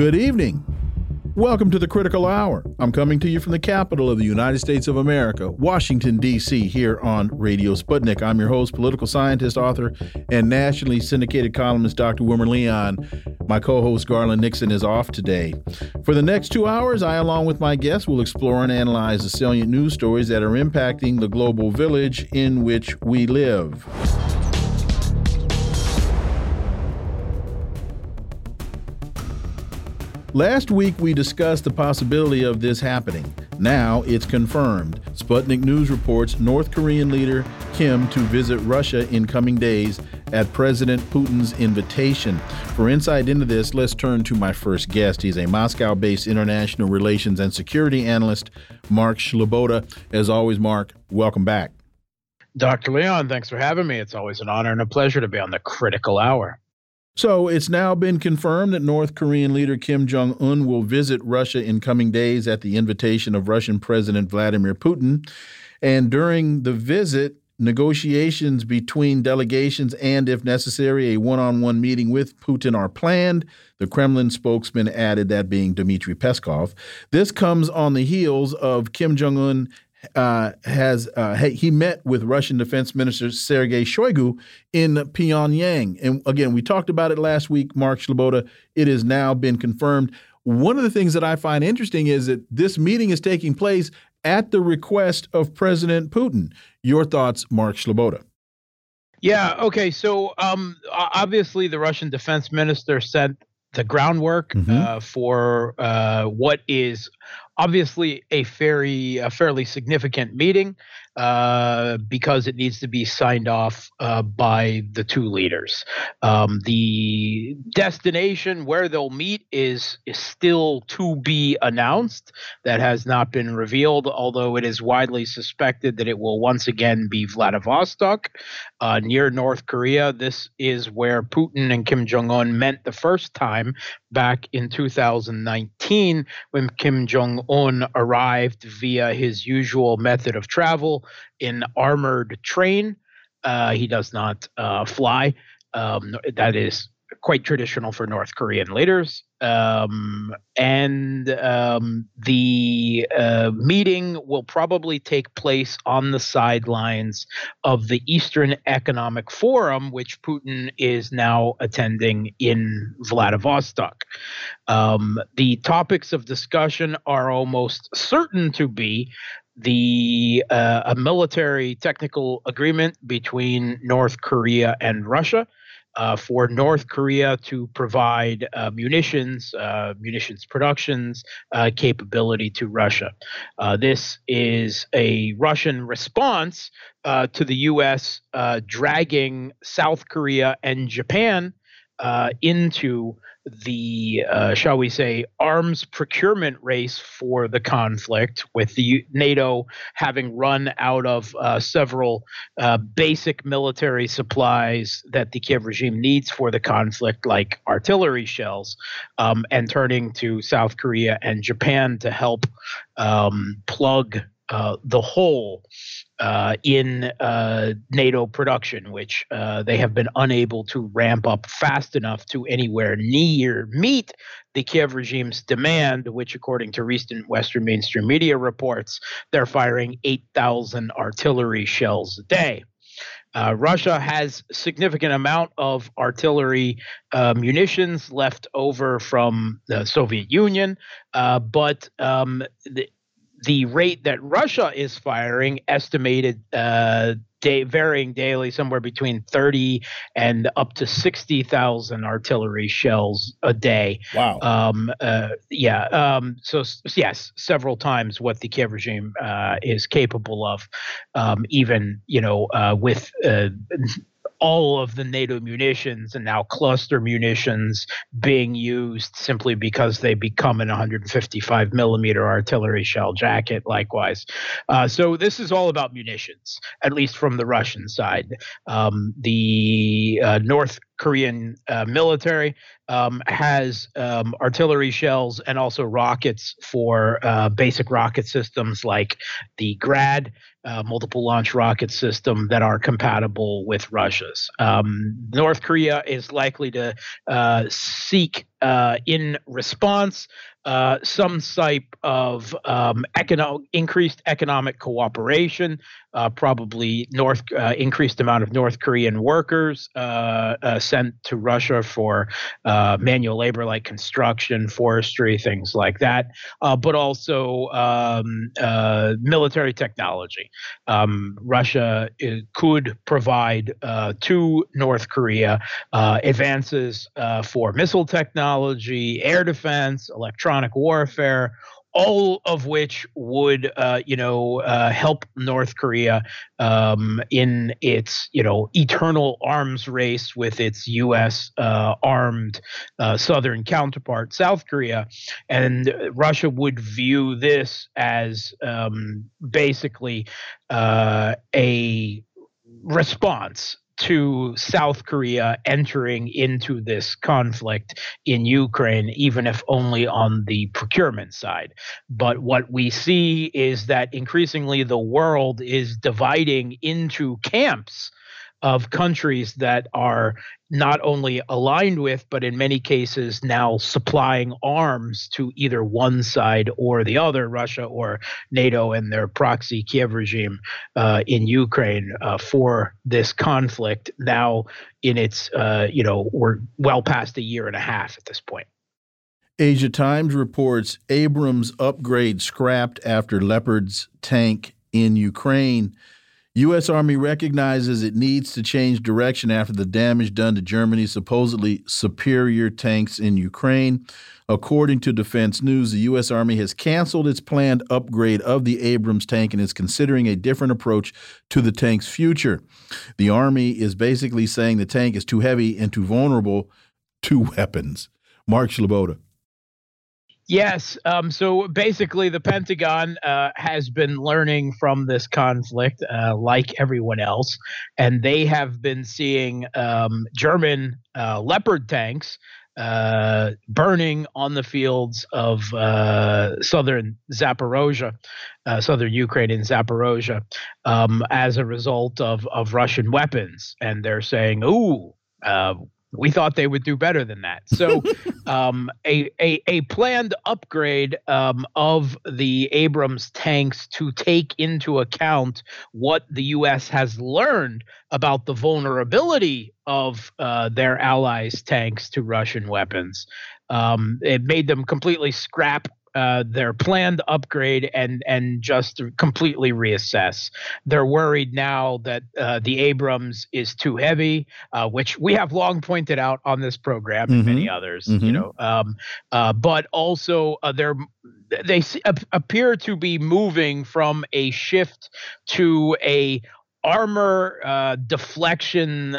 Good evening. Welcome to the Critical Hour. I'm coming to you from the capital of the United States of America, Washington, D.C., here on Radio Sputnik. I'm your host, political scientist, author, and nationally syndicated columnist Dr. Wilmer Leon. My co host, Garland Nixon, is off today. For the next two hours, I, along with my guests, will explore and analyze the salient news stories that are impacting the global village in which we live. Last week, we discussed the possibility of this happening. Now it's confirmed. Sputnik News reports North Korean leader Kim to visit Russia in coming days at President Putin's invitation. For insight into this, let's turn to my first guest. He's a Moscow based international relations and security analyst, Mark Sleboda. As always, Mark, welcome back. Dr. Leon, thanks for having me. It's always an honor and a pleasure to be on the critical hour. So it's now been confirmed that North Korean leader Kim Jong un will visit Russia in coming days at the invitation of Russian President Vladimir Putin. And during the visit, negotiations between delegations and, if necessary, a one on one meeting with Putin are planned. The Kremlin spokesman added that being Dmitry Peskov. This comes on the heels of Kim Jong un uh, has uh, he met with Russian Defense Minister Sergei Shoigu in Pyongyang, and again we talked about it last week. Mark Sleboda, it has now been confirmed. One of the things that I find interesting is that this meeting is taking place at the request of President Putin. Your thoughts, Mark Sleboda? Yeah. Okay. So um, obviously, the Russian Defense Minister sent the groundwork mm -hmm. uh, for uh, what is obviously a very a fairly significant meeting uh, because it needs to be signed off uh, by the two leaders. Um, the destination where they'll meet is is still to be announced. That has not been revealed, although it is widely suspected that it will once again be Vladivostok, uh, near North Korea. This is where Putin and Kim Jong Un met the first time back in 2019 when Kim Jong Un arrived via his usual method of travel in armored train. Uh, he does not uh, fly. Um, that is quite traditional for North Korean leaders. Um, and um, the uh, meeting will probably take place on the sidelines of the Eastern Economic Forum, which Putin is now attending in Vladivostok. Um, the topics of discussion are almost certain to be the uh, a military technical agreement between North Korea and Russia uh, for North Korea to provide uh, munitions, uh, munitions productions uh, capability to Russia. Uh, this is a Russian response to the U.S. dragging South Korea and Japan into the, uh, shall we say, arms procurement race for the conflict, with the NATO having run out of uh, several uh, basic military supplies that the Kiev regime needs for the conflict, like artillery shells, um, and turning to South Korea and Japan to help um, plug uh, the hole uh, in uh, NATO production, which uh, they have been unable to ramp up fast enough to anywhere near meet the Kiev regime's demand, which, according to recent Western mainstream media reports, they're firing 8,000 artillery shells a day. Uh, Russia has significant amount of artillery uh, munitions left over from the Soviet Union, uh, but um, the, the rate that Russia is firing, estimated uh, day, varying daily, somewhere between 30 and up to 60,000 artillery shells a day. Wow. Um, uh, yeah. Um, so, yes, several times what the Kiev regime uh, is capable of, um, even, you know, uh, with uh, all of the NATO munitions and now cluster munitions being used simply because they become an 155 millimeter artillery shell jacket, likewise. Uh, so this is all about munitions, at least from the Russian side. Um, the uh, North Korean uh, military um, has um, artillery shells and also rockets for uh, basic rocket systems like the Grad uh, multiple launch rocket system that are compatible with Russia's. Um, North Korea is likely to uh, seek, uh, in response, uh, some type of um, economic, increased economic cooperation, uh, probably North increased amount of North Korean workers sent to Russia for uh, manual labor like construction, forestry, things like that, but also um, military technology. Um, Russia could provide to North Korea advances for missile technology, air defense, electronic warfare, all of which would, uh, you know, uh, help North Korea um, in its, you know, eternal arms race with its U.S. Uh, armed uh, southern counterpart, South Korea, and Russia would view this as um, basically uh, a response to South Korea entering into this conflict in Ukraine, even if only on the procurement side. But what we see is that increasingly the world is dividing into camps of countries that are not only aligned with, but in many cases now supplying arms to either one side or the other, Russia or NATO and their proxy Kiev regime uh, in Ukraine uh, for this conflict. Now, in its, uh, you know, we're well past a year and a half at this point. Asia Times reports Abrams upgrade scrapped after Leopard's tank in Ukraine. U.S. Army recognizes it needs to change direction after the damage done to Germany's supposedly superior tanks in Ukraine. According to Defense News, the U.S. Army has canceled its planned upgrade of the Abrams tank and is considering a different approach to the tank's future. The Army is basically saying the tank is too heavy and too vulnerable to weapons. Mark Sleboda. Yes. Um, so basically, the Pentagon uh, has been learning from this conflict, uh, like everyone else, and they have been seeing um, German uh, Leopard tanks uh, burning on the fields of uh, southern Zaporozhia, uh, southern Ukraine in Zaporozhye, um, as a result of, of Russian weapons. And they're saying, ooh, we thought they would do better than that. So, um, a, a, a planned upgrade um, of the Abrams tanks to take into account what the U.S. has learned about the vulnerability of uh, their allies' tanks to Russian weapons. Um, it made them completely scrap uh, their planned upgrade and and just completely reassess. They're worried now that uh, the Abrams is too heavy, uh, which we have long pointed out on this program and mm-hmm. many others. Mm-hmm. You know, um, uh, but also uh, they're they appear to be moving from a shift to a armor deflection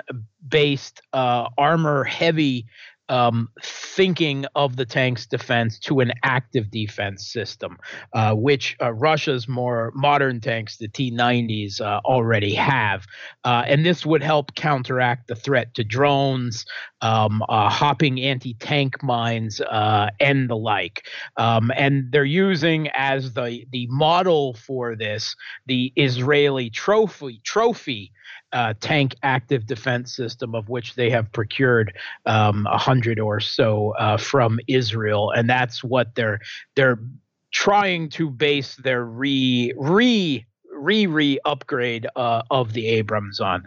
based armor heavy um, thinking of the tank's defense to an active defense system, uh, which uh, Russia's more modern tanks, the T 90s, uh, already have. Uh, and this would help counteract the threat to drones, um, uh, hopping anti tank mines, uh, and the like. Um, and they're using as the, the model for this the Israeli trophy, trophy uh, tank active defense system, of which they have procured um, a um, hundred or so uh, from Israel, and that's what they're they're trying to base their re re re re upgrade uh, of the Abrams on.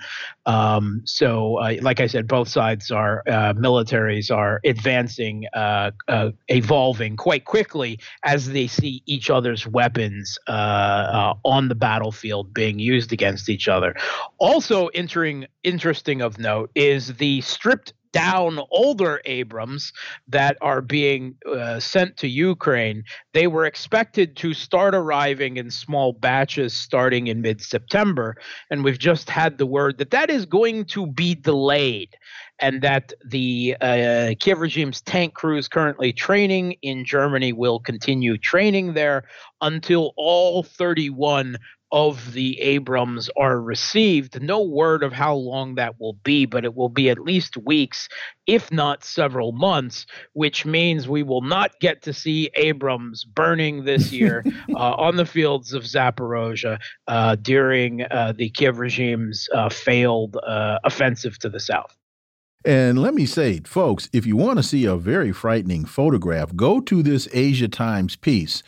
Um, so, uh, like I said, both sides are uh, militaries are advancing, uh, uh, evolving quite quickly as they see each other's weapons on the battlefield being used against each other. Also, entering interesting of note is the stripped down older Abrams that are being uh, sent to Ukraine, they were expected to start arriving in small batches starting in mid September. And we've just had the word that that is going to be delayed and that the uh, Kiev regime's tank crews currently training in Germany will continue training there until all 31 of the Abrams are received. No word of how long that will be, but it will be at least weeks, if not several months, which means we will not get to see Abrams burning this year uh, on the fields of Zaporozhye uh, during uh, the Kiev regime's uh, failed uh, offensive to the south. And let me say, folks, if you want to see a very frightening photograph, go to this Asia Times piece.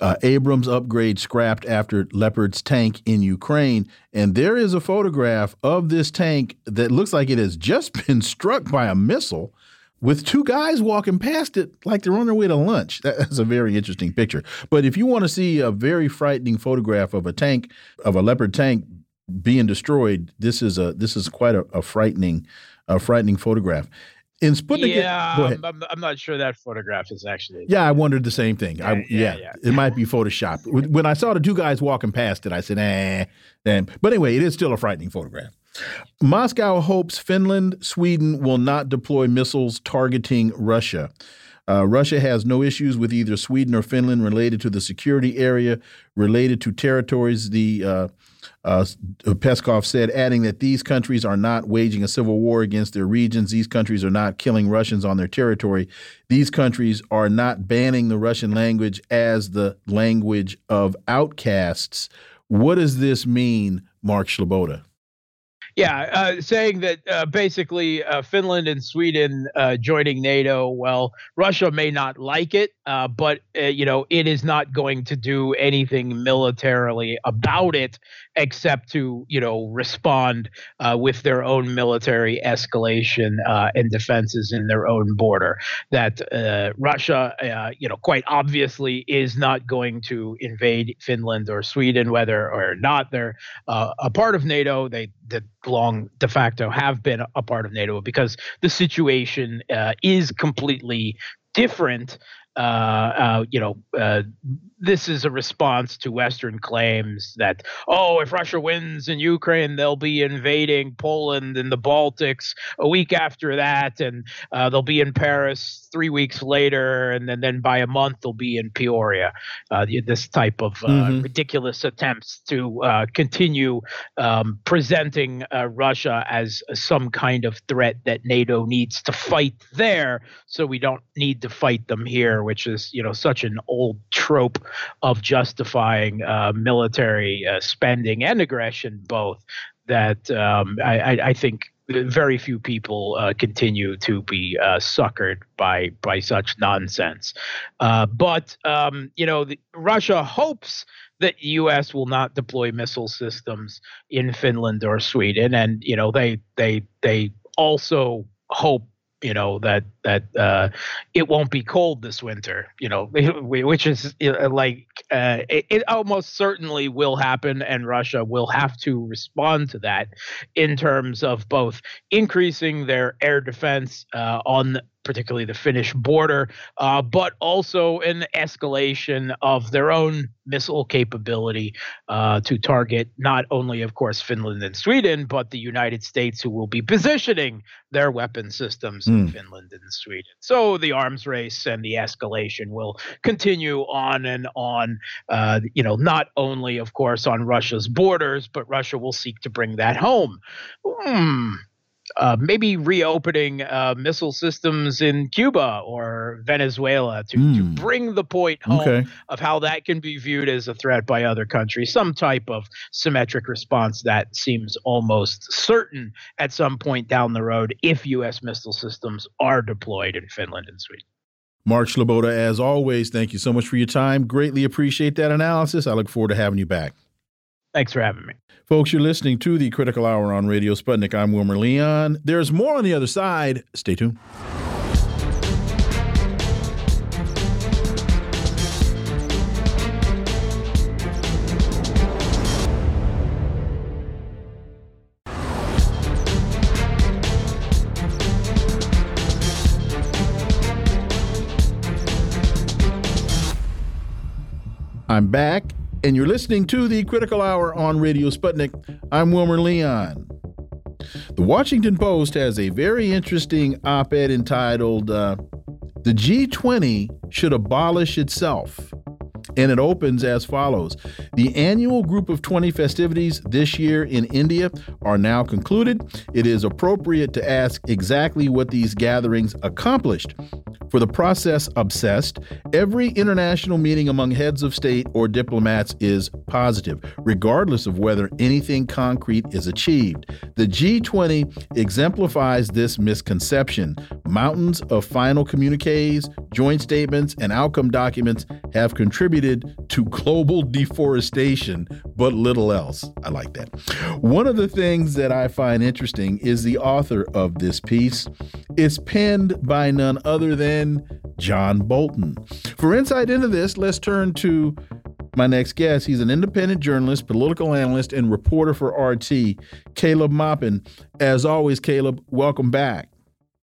Uh, Abrams upgrade scrapped after Leopard's tank in Ukraine. And there is a photograph of this tank that looks like it has just been struck by a missile with two guys walking past it like they're on their way to lunch. That's a very interesting picture. But if you want to see a very frightening photograph of a tank, of a Leopard tank being destroyed, this is a this is quite a, a frightening a frightening photograph. In Sputnik, yeah, I'm, I'm, not sure that photograph is actually. Yeah, I wondered the same thing. Yeah, I, yeah, yeah, it might be Photoshop. When I saw the two guys walking past it, I said, "Eh." And, but anyway, it is still a frightening photograph. Moscow hopes Finland, Sweden will not deploy missiles targeting Russia. Uh, Russia has no issues with either Sweden or Finland related to the security area, related to territories. The uh, uh, Peskov said, adding that these countries are not waging a civil war against their regions. These countries are not killing Russians on their territory. These countries are not banning the Russian language as the language of outcasts. What does this mean, Mark Sleboda? Yeah, uh, saying that uh, basically uh, Finland and Sweden uh, joining NATO. Well, Russia may not like it, uh, but uh, you know it is not going to do anything militarily about it, except to you know respond uh, with their own military escalation uh, and defenses in their own border. That uh, Russia, you know, quite obviously is not going to invade Finland or Sweden, whether or not they're a part of NATO. They that long de facto have been a part of NATO because the situation uh, is completely different uh, uh, you know, uh, this is a response to Western claims that, oh, if Russia wins in Ukraine, they'll be invading Poland and the Baltics a week after that, and uh, they'll be in Paris three weeks later, and then, then by a month they'll be in Peoria. Uh, this type of uh, mm-hmm. ridiculous attempts to continue um, presenting Russia as some kind of threat that NATO needs to fight there, so we don't need to fight them here which is you know such an old trope of justifying uh, military uh, spending and aggression both. That um, I, I, think very few people uh, continue to be uh, suckered by by such nonsense. Uh, but um, you know, the, Russia hopes that the U.S. will not deploy missile systems in Finland or Sweden, and you know they they they also hope you know that that uh, it won't be cold this winter you know which is like uh, it, it, almost certainly will happen and russia will have to respond to that in terms of both increasing their air defense uh, on particularly the Finnish border, uh, but also an escalation of their own missile capability uh, to target not only, of course, Finland and Sweden, but the United States, who will be positioning their weapon systems mm. in hmm. Finland and Sweden. So the arms race and the escalation will continue on and on. Uh, you know, not only, of course, on Russia's borders, but Russia will seek to bring that home. Hmm uh, maybe reopening uh, missile systems in Cuba or Venezuela to, mm. to hmm. bring the point home okay. of how that can be viewed as a threat by other countries. Some type of symmetric response that seems almost certain at some point down the road if U.S. missile systems are deployed in Finland and Sweden. Mark Sleboda, as always, thank you so much for your time. Greatly appreciate that analysis. I look forward to having you back. Thanks for having me. Folks, you're listening to the Critical Hour on Radio Sputnik. I'm Wilmer Leon. There's more on the other side. Stay tuned. I'm back and you're listening to the Critical Hour on Radio Sputnik. I'm Wilmer Leon. The Washington Post has a very interesting op ed entitled uh, The G20 Should Abolish Itself. And it opens as follows The annual Group of 20 festivities this year in India are now concluded. It is appropriate to ask exactly what these gatherings accomplished. For the process obsessed, every international meeting among heads of state or diplomats is positive, regardless of whether anything concrete is achieved. The G20 exemplifies this misconception. Mountains of final communiques, joint statements, and outcome documents have contributed to global deforestation, but little else. I like that. One of the things that I find interesting is the author of this piece. It's penned by none other than John Bolton. For insight into this, let's turn to my next guest. He's an independent journalist, political analyst, and reporter for RT, Caleb Maupin. As always, Caleb, welcome back.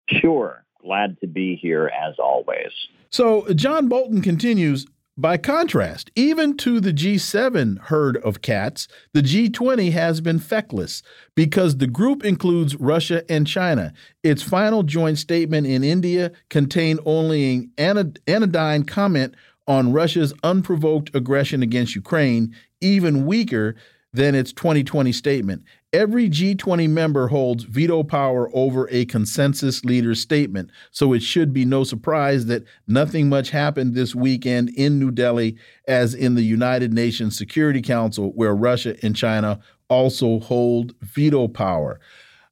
Sure. Glad to be here as always. So, John Bolton continues by contrast, even to the G7 herd of cats, the G20 has been feckless because the group includes Russia and China. Its final joint statement in India contained only an anodyne comment on Russia's unprovoked aggression against Ukraine, even weaker than its 2020 statement. Every G20 member holds veto power over a consensus leader's statement, so it should be no surprise that nothing much happened this weekend in New Delhi, as in the United Nations Security Council, where Russia and China also hold veto power.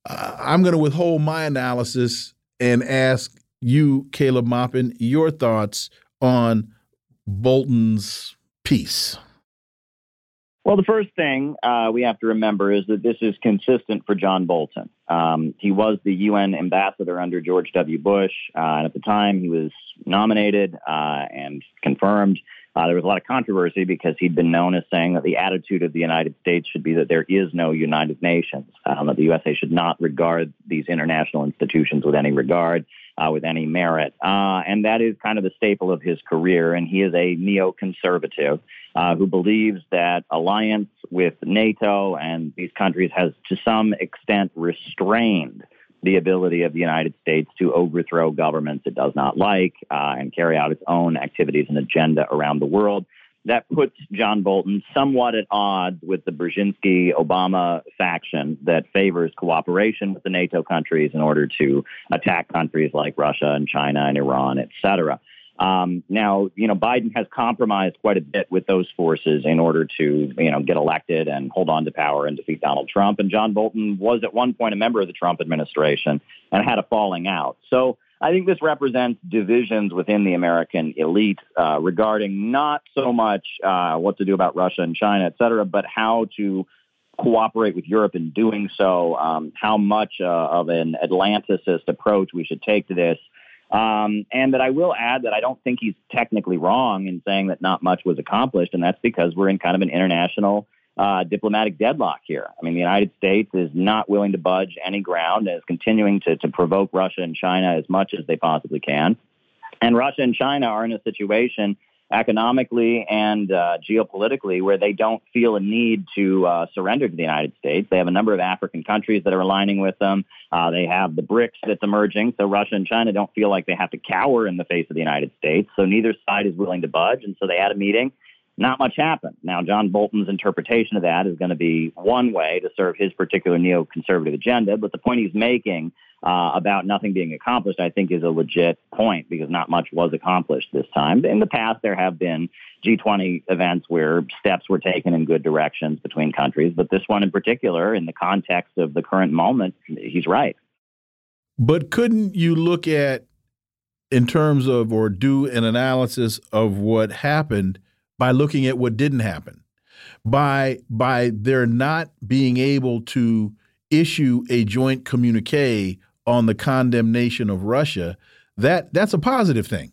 Uh, I'm going to withhold my analysis and ask you, Caleb Maupin, your thoughts on Bolton's piece. Well, the first thing uh, we have to remember is that this is consistent for John Bolton. Um, he was the UN ambassador under George W. Bush, uh, and at the time he was nominated uh, and confirmed. Uh, there was a lot of controversy because he'd been known as saying that the attitude of the United States should be that there is no United Nations, um, that the USA should not regard these international institutions with any regard uh, with any merit. Uh, and that is kind of the staple of his career. And he is a neoconservative uh, who believes that alliance with NATO and these countries has to some extent restrained the ability of the United States to overthrow governments it does not like uh, and carry out its own activities and agenda around the world that puts John Bolton somewhat at odds with the Brzezinski Obama faction that favors cooperation with the NATO countries in order to attack countries like Russia and China and Iran, et cetera. Um, now, you know, Biden has compromised quite a bit with those forces in order to, you know, get elected and hold on to power and defeat Donald Trump. And John Bolton was at one point a member of the Trump administration and had a falling out. So I think this represents divisions within the American elite uh, regarding not so much uh, what to do about Russia and China, et cetera, but how to cooperate with Europe in doing so, um, how much uh, of an Atlanticist approach we should take to this. Um, and that I will add that I don't think he's technically wrong in saying that not much was accomplished, and that's because we're in kind of an international uh, diplomatic deadlock here. I mean, the United States is not willing to budge any ground and is continuing to, to provoke Russia and China as much as they possibly can. And Russia and China are in a situation economically and uh, geopolitically where they don't feel a need to uh, surrender to the United States. They have a number of African countries that are aligning with them. Uh, they have the BRICS that's emerging. So Russia and China don't feel like they have to cower in the face of the United States. So neither side is willing to budge. And so they had a meeting not much happened. Now, John Bolton's interpretation of that is going to be one way to serve his particular neoconservative agenda, but the point he's making uh, about nothing being accomplished, I think, is a legit point because not much was accomplished this time. In the past, there have been G20 events where steps were taken in good directions between countries, but this one in particular, in the context of the current moment, he's right. But couldn't you look at, in terms of, or do an analysis of what happened? By looking at what didn't happen, by by their not being able to issue a joint communique on the condemnation of Russia, that that's a positive thing.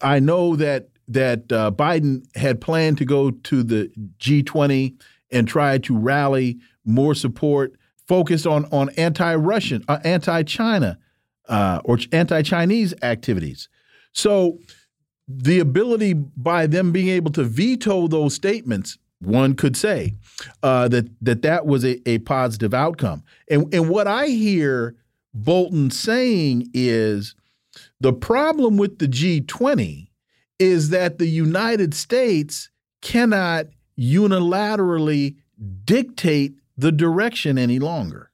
I know that that uh, Biden had planned to go to the G20 and try to rally more support focused on on anti-Russian, uh, anti-China, uh, or anti-Chinese activities. So the ability by them being able to veto those statements one could say uh, that that that was a, a positive outcome and and what i hear bolton saying is the problem with the g20 is that the United States cannot unilaterally dictate the direction any longer.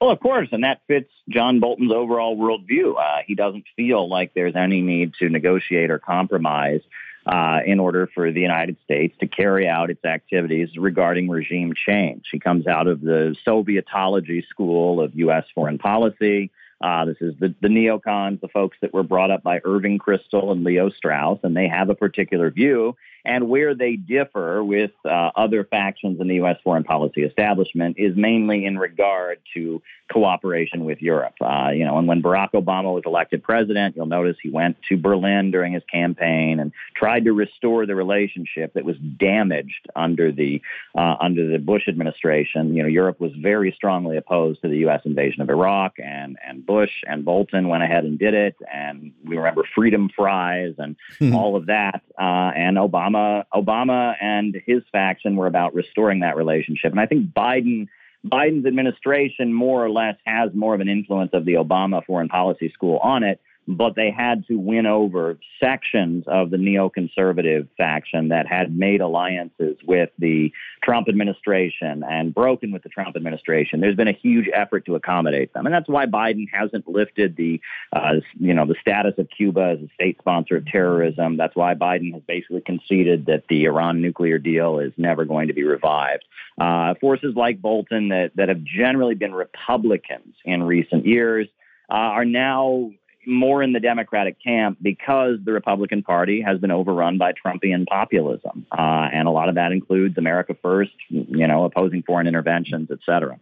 Well, of course, and that fits John Bolton's overall worldview. Uh, he doesn't feel like there's any need to negotiate or compromise uh, in order for the United States to carry out its activities regarding regime change. He comes out of the Sovietology school of U.S. foreign policy. Uh, this is the, the neocons, the folks that were brought up by Irving Kristol and Leo Strauss, and they have a particular view. And where they differ with uh, other factions in the U.S. foreign policy establishment is mainly in regard to cooperation with Europe. Uh, you know, and when Barack Obama was elected president, you'll notice he went to Berlin during his campaign and tried to restore the relationship that was damaged under the uh, under the Bush administration. You know, Europe was very strongly opposed to the U.S. invasion of Iraq, and and Bush and Bolton went ahead and did it. And we remember freedom fries and hmm. all of that. Uh, and Obama Obama and his faction were about restoring that relationship. And I think Biden Biden's administration more or less has more of an influence of the Obama foreign policy school on it but they had to win over sections of the neoconservative faction that had made alliances with the Trump administration and broken with the Trump administration. There's been a huge effort to accommodate them, and that's why Biden hasn't lifted the, uh, you know, the status of Cuba as a state sponsor of terrorism. That's why Biden has basically conceded that the Iran nuclear deal is never going to be revived. Uh, forces like Bolton that that have generally been Republicans in recent years. Uh, are now more in the Democratic camp because the Republican Party has been overrun by Trumpian populism. Uh, and a lot of that includes America First, you know, opposing foreign interventions, et cetera.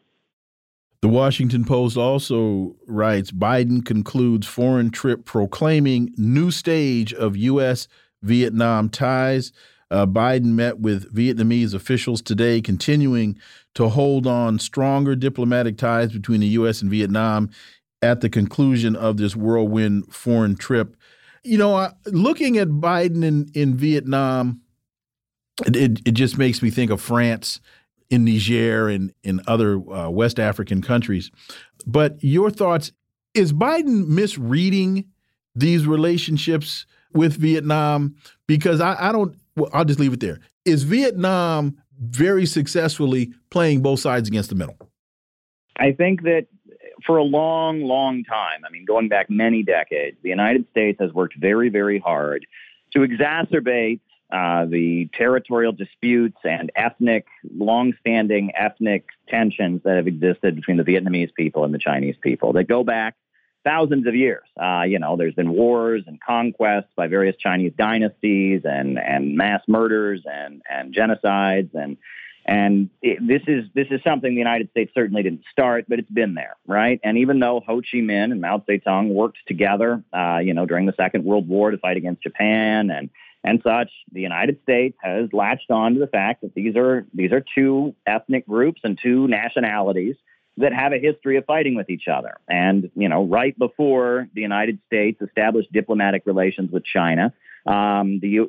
The Washington Post also writes Biden concludes foreign trip proclaiming new stage of U.S. Vietnam ties. Uh, Biden met with Vietnamese officials today, continuing to hold on stronger diplomatic ties between the U.S. and Vietnam at the conclusion of this whirlwind foreign trip. You know, looking at Biden in, in Vietnam, it, it just makes me think of France in Niger and in other uh, West African countries. But your thoughts is Biden misreading these relationships with Vietnam? Because I, I don't, well, I'll just leave it there. Is Vietnam very successfully playing both sides against the middle? I think that for a long, long time, I mean, going back many decades, the United States has worked very, very hard to exacerbate uh, the territorial disputes and ethnic, long-standing ethnic tensions that have existed between the Vietnamese people and the Chinese people that go back thousands of years. Uh, you know, there's been wars and conquests by various Chinese dynasties and, and mass murders and, and genocides and and it, this is this is something the United States certainly didn't start, but it's been there, right? And even though Ho Chi Minh and Mao Zedong worked together, uh, you know, during the Second World War to fight against Japan and and such, the United States has latched on to the fact that these are these are two ethnic groups and two nationalities that have a history of fighting with each other. And you know, right before the United States established diplomatic relations with China, um, the,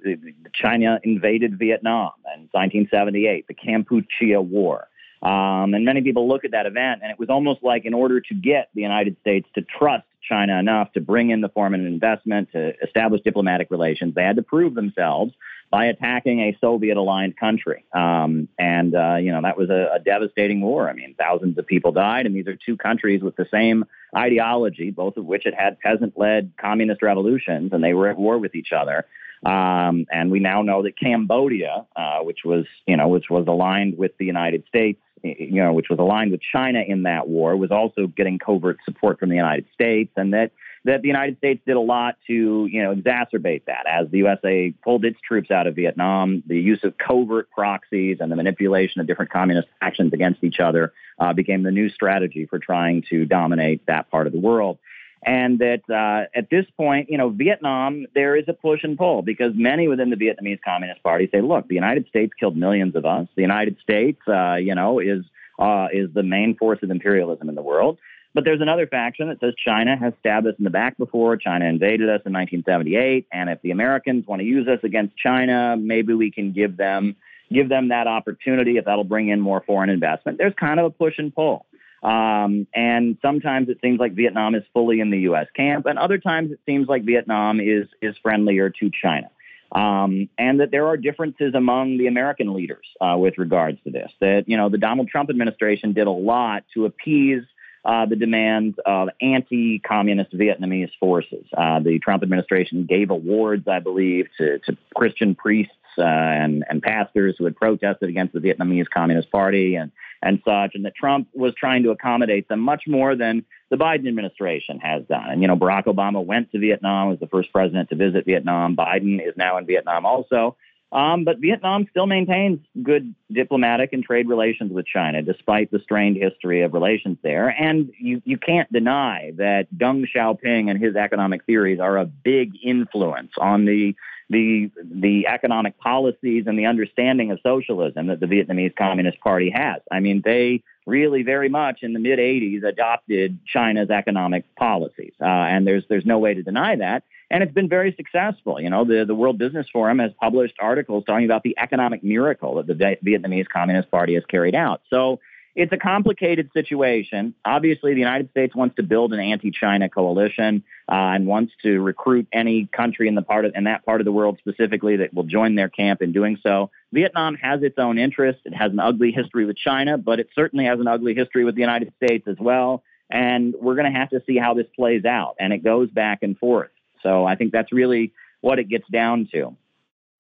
China invaded Vietnam in 1978, the Kampuchea War. Um, and many people look at that event, and it was almost like in order to get the United States to trust China enough to bring in the foreign investment, to establish diplomatic relations, they had to prove themselves by attacking a Soviet aligned country. Um, and, uh, you know, that was a, a, devastating war. I mean, thousands of people died, and these are two countries with the same ideology, both of which had had peasant led communist revolutions, and they were at war with each other. Um, and we now know that Cambodia, uh, which was, you know, which was aligned with the United States, you know, which was aligned with China in that war, was also getting covert support from the United States, and that that the United States did a lot to, you know, exacerbate that. As the USA pulled its troops out of Vietnam, the use of covert proxies and the manipulation of different communist factions against each other uh, became the new strategy for trying to dominate that part of the world. And that uh, at this point, you know, Vietnam, there is a push and pull because many within the Vietnamese Communist Party say, look, the United States killed millions of us. The United States, uh, you know, is uh, is the main force of imperialism in the world. But there's another faction that says China has stabbed us in the back before. China invaded us in 1978, and if the Americans want to use us against China, maybe we can give them give them that opportunity if that'll bring in more foreign investment. There's kind of a push and pull. Um, and sometimes it seems like Vietnam is fully in the U.S. camp, and other times it seems like Vietnam is is friendlier to China. Um, and that there are differences among the American leaders uh, with regards to this. That you know the Donald Trump administration did a lot to appease uh, the demands of anti-communist Vietnamese forces. Uh, the Trump administration gave awards, I believe, to, to Christian priests uh, and, and pastors who had protested against the Vietnamese Communist Party and, and such, and that Trump was trying to accommodate them much more than the Biden administration has done. And, you know, Barack Obama went to Vietnam, was the first president to visit Vietnam. Biden is now in Vietnam also. Um, but Vietnam still maintains good diplomatic and trade relations with China, despite the strained history of relations there. And you, you can't deny that Deng Xiaoping and his economic theories are a big influence on the the the economic policies and the understanding of socialism that the Vietnamese Communist Party has. I mean, they really very much in the mid 80s adopted China's economic policies, uh, and there's there's no way to deny that. And it's been very successful. You know, the, the World Business Forum has published articles talking about the economic miracle that the Vietnamese Communist Party has carried out. So it's a complicated situation. Obviously, the United States wants to build an anti-China coalition uh, and wants to recruit any country in the part of in that part of the world specifically that will join their camp in doing so. Vietnam has its own interests. It has an ugly history with China, but it certainly has an ugly history with the United States as well. And we're going to have to see how this plays out. And it goes back and forth. So I think that's really what it gets down to.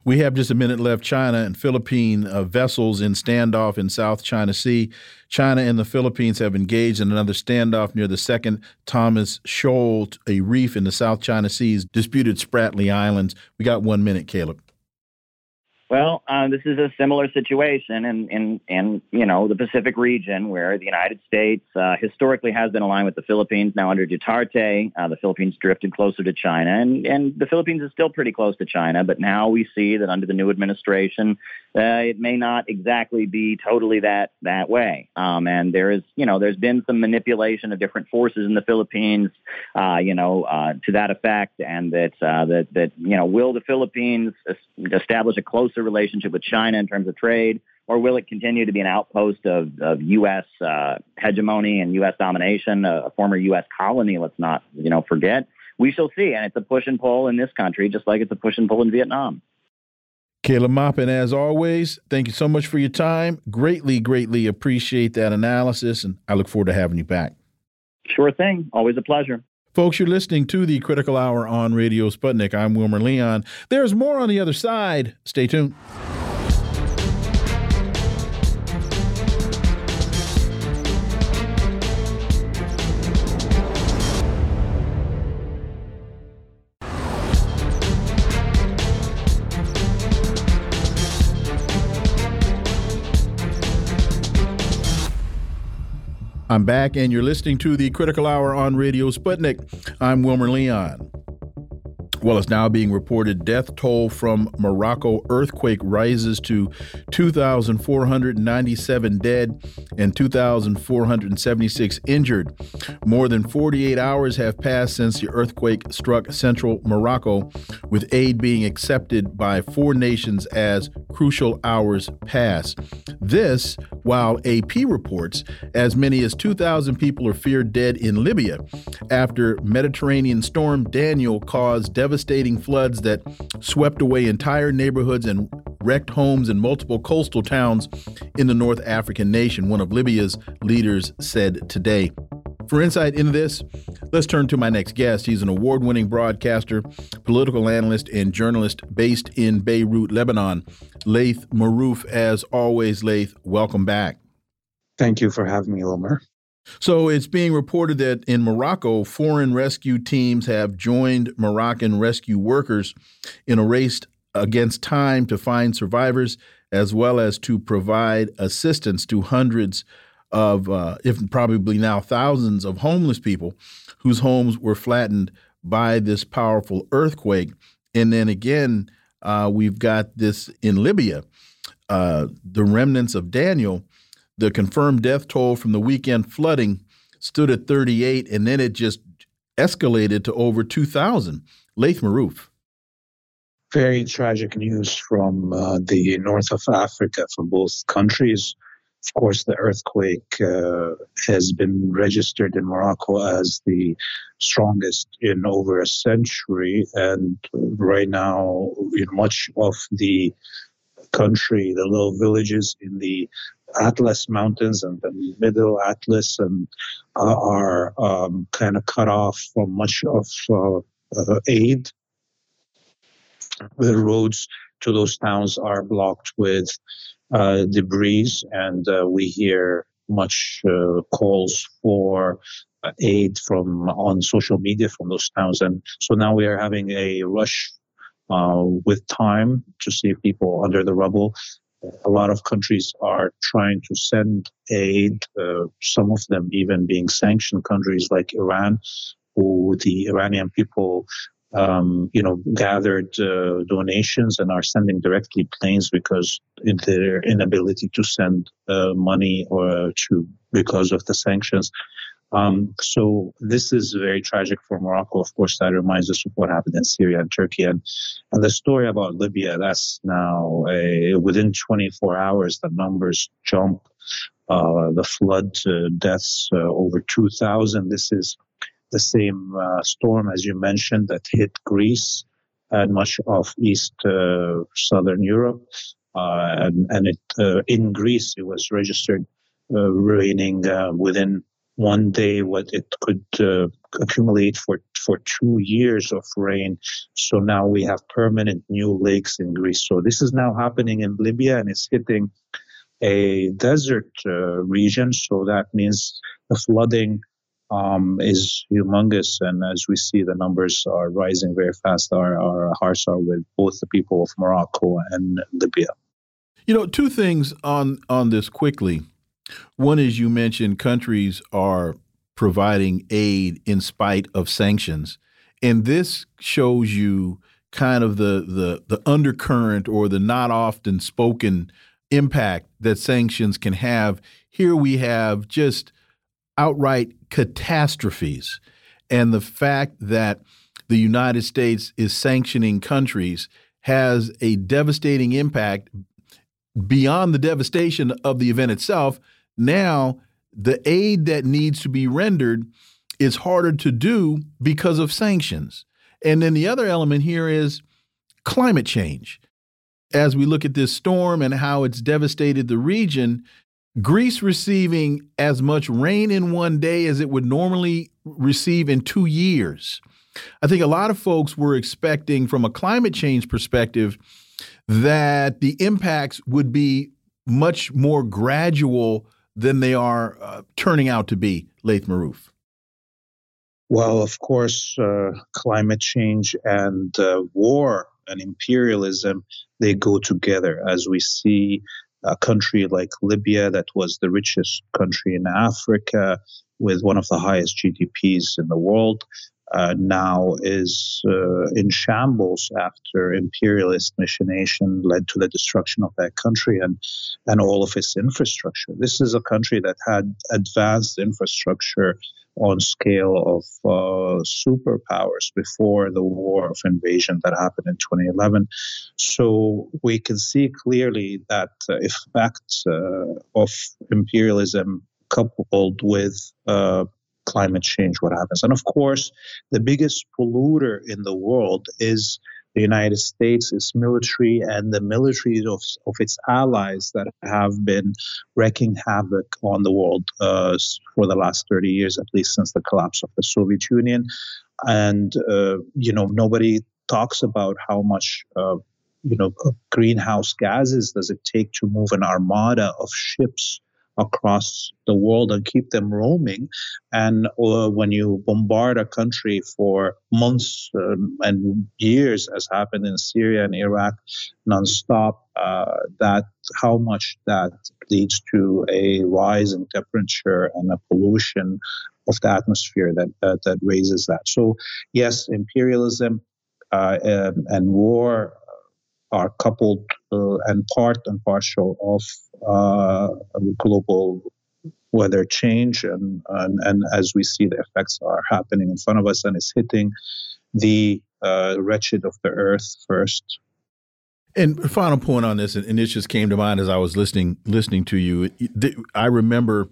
We have just a minute left. China and Philippine uh, vessels in standoff in South China Sea. China and the Philippines have engaged in another standoff near the second Thomas Shoal, a reef in the South China Sea's disputed Spratly Islands. We got one minute, Caleb. Well, uh, this is a similar situation in, in, in, you know, the Pacific region where the United States uh, historically has been aligned with the Philippines. Now under Duterte, uh, the Philippines drifted closer to China, and, and the Philippines is still pretty close to China. But now we see that under the new administration, uh, it may not exactly be totally that that way. Um, and there is, you know, there's been some manipulation of different forces in the Philippines, uh, you know, uh, to that effect, and that that that you know, will the Philippines establish a relationship with China in terms of trade, or will it continue to be an outpost of, of U.S. Uh, hegemony and U.S. domination, a, a former U.S. colony? Let's not, you know, forget. We shall see, and it's a push and pull in this country, just like it's a push and pull in Vietnam. Caleb Maupin, as always, thank you so much for your time. Greatly, greatly appreciate that analysis, and I look forward to having you back. Sure thing. Always a pleasure. Folks, you're listening to the Critical Hour on Radio Sputnik. I'm Wilmer Leon. There's more on the other side. Stay tuned. I'm back, and you're listening to the Critical Hour on Radio Sputnik. I'm Wilmer Leon. Well, it's now being reported death toll from Morocco earthquake rises to 2,497 dead and 2,476 injured. More than 48 hours have passed since the earthquake struck central Morocco, with aid being accepted by four nations as crucial hours pass. This, while AP reports as many as 2,000 people are feared dead in Libya after Mediterranean storm Daniel caused devastating floods that swept away entire neighborhoods and wrecked homes in multiple coastal towns in the North African nation, one of Libya's leaders said today. For insight into this, let's turn to my next guest. He's an award winning broadcaster, political analyst, and journalist based in Beirut, Lebanon. Laith Marouf, as always, Laith, welcome back. Thank you for having me, Wilmer. So it's being reported that in Morocco, foreign rescue teams have joined Moroccan rescue workers in a race against time to find survivors, as well as to provide assistance to hundreds of, uh, if probably now thousands of homeless people whose homes were flattened by this powerful earthquake. And then again, uh, we've got this in Libya, uh, the remnants of Daniel the confirmed death toll from the weekend flooding stood at 38, and then it just escalated to over 2,000. Laith Marouf. Very tragic news from uh, the north of Africa from both countries. of course, the earthquake uh, has been registered in Morocco as the strongest in over a century. And right now, much of the country, the little villages in the Atlas Mountains and the Middle Atlas, and uh, are um, kind of cut off from much of uh, uh, aid. The roads to those towns are blocked with uh, debris, and uh, we hear much calls for aid from on social media from those towns. And so now we are having a rush uh, with time to see people under the rubble. A lot of countries are trying to send aid, uh, some of them even being sanctioned countries like Iran, who the Iranian people um, you know, gathered uh, donations and are sending directly planes because in their inability to send uh, money or to because of the sanctions. Um, so this is very tragic for Morocco. Of course, that reminds us of what happened in Syria and Turkey, and and the story about Libya. That's now a, within 24 hours, the numbers jump. Uh, the flood uh, deaths uh, over 2,000. This is the same uh, storm as you mentioned that hit Greece and much of East uh, Southern Europe. Uh, and, and it, in Greece, it was registered raining within one day what it could accumulate for, for two years of rain. So now we have permanent new lakes in Greece. So this is now happening in Libya and it's hitting a desert region. So that means the flooding um, is humongous. And as we see, the numbers are rising very fast. Our, our hearts are with both the people of Morocco and Libya. You know, two things on on this quickly. One is you mentioned countries are providing aid in spite of sanctions, and this shows you kind of the the the undercurrent or the not often spoken impact that sanctions can have. Here we have just outright catastrophes. And the fact that the United States is sanctioning countries has a devastating impact beyond the devastation of the event itself. Now, the aid that needs to be rendered is harder to do because of sanctions. And then the other element here is climate change. As we look at this storm and how it's devastated the region, Greece receiving as much rain in one day as it would normally receive in two years. I think a lot of folks were expecting, from a climate change perspective, that the impacts would be much more gradual than they are uh, turning out to be, Laith Marouf. Well, of course, uh, climate change and uh, war and imperialism, they go together as we see a country like Libya, that was the richest country in Africa with one of the highest GDPs in the world, uh, now is uh, in shambles after imperialist machination led to the destruction of that country and and all of its infrastructure. This is a country that had advanced infrastructure on scale of uh, superpowers before the war of invasion that happened in 2011. So we can see clearly that uh, effect uh, of imperialism coupled with uh, climate change, what happens. And of course, the biggest polluter in the world is the United States, its military, and the militaries of, of its allies that have been wreaking havoc on the world uh, for the last 30 years, at least since the collapse of the Soviet Union. And, uh, you know, nobody talks about how much. Uh, you know, greenhouse gases does it take to move an armada of ships across the world and keep them roaming. And uh, when you bombard a country for months um, and years, as happened in Syria and Iraq, nonstop, uh, that how much that leads to a rise in temperature and a pollution of the atmosphere that uh, that raises that. So yes, imperialism uh, and, and war are coupled and part and partial of uh, global weather change and, and, and as we see the effects are happening in front of us and it's hitting the uh, wretched of the earth first And final point on this, and this just came to mind as I was listening listening to you. I remember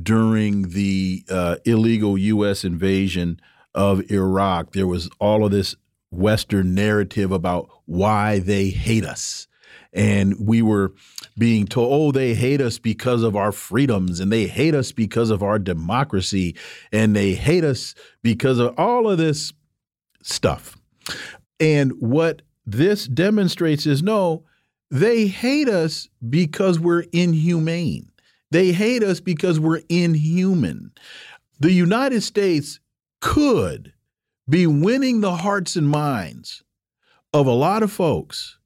during the uh, illegal U.S. invasion of Iraq, there was all of this Western narrative about why they hate us. And we were being told, oh, they hate us because of our freedoms, and they hate us because of our democracy, and they hate us because of all of this stuff. And what this demonstrates is no, they hate us because we're inhumane. They hate us because we're inhuman. The United States could be winning the hearts and minds of a lot of folks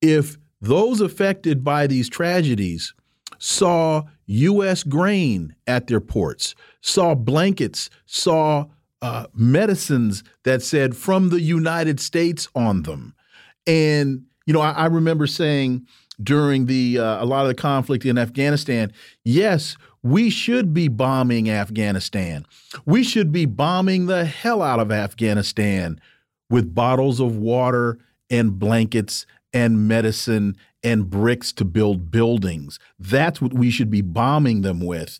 if those affected by these tragedies saw U.S. grain at their ports, saw blankets, saw uh, medicines that said from the United States on them. And, you know, I, I remember saying during the uh, a lot of the conflict in Afghanistan, yes, we should be bombing Afghanistan. We should be bombing the hell out of Afghanistan with bottles of water and blankets and medicine and bricks to build buildings. That's what we should be bombing them with.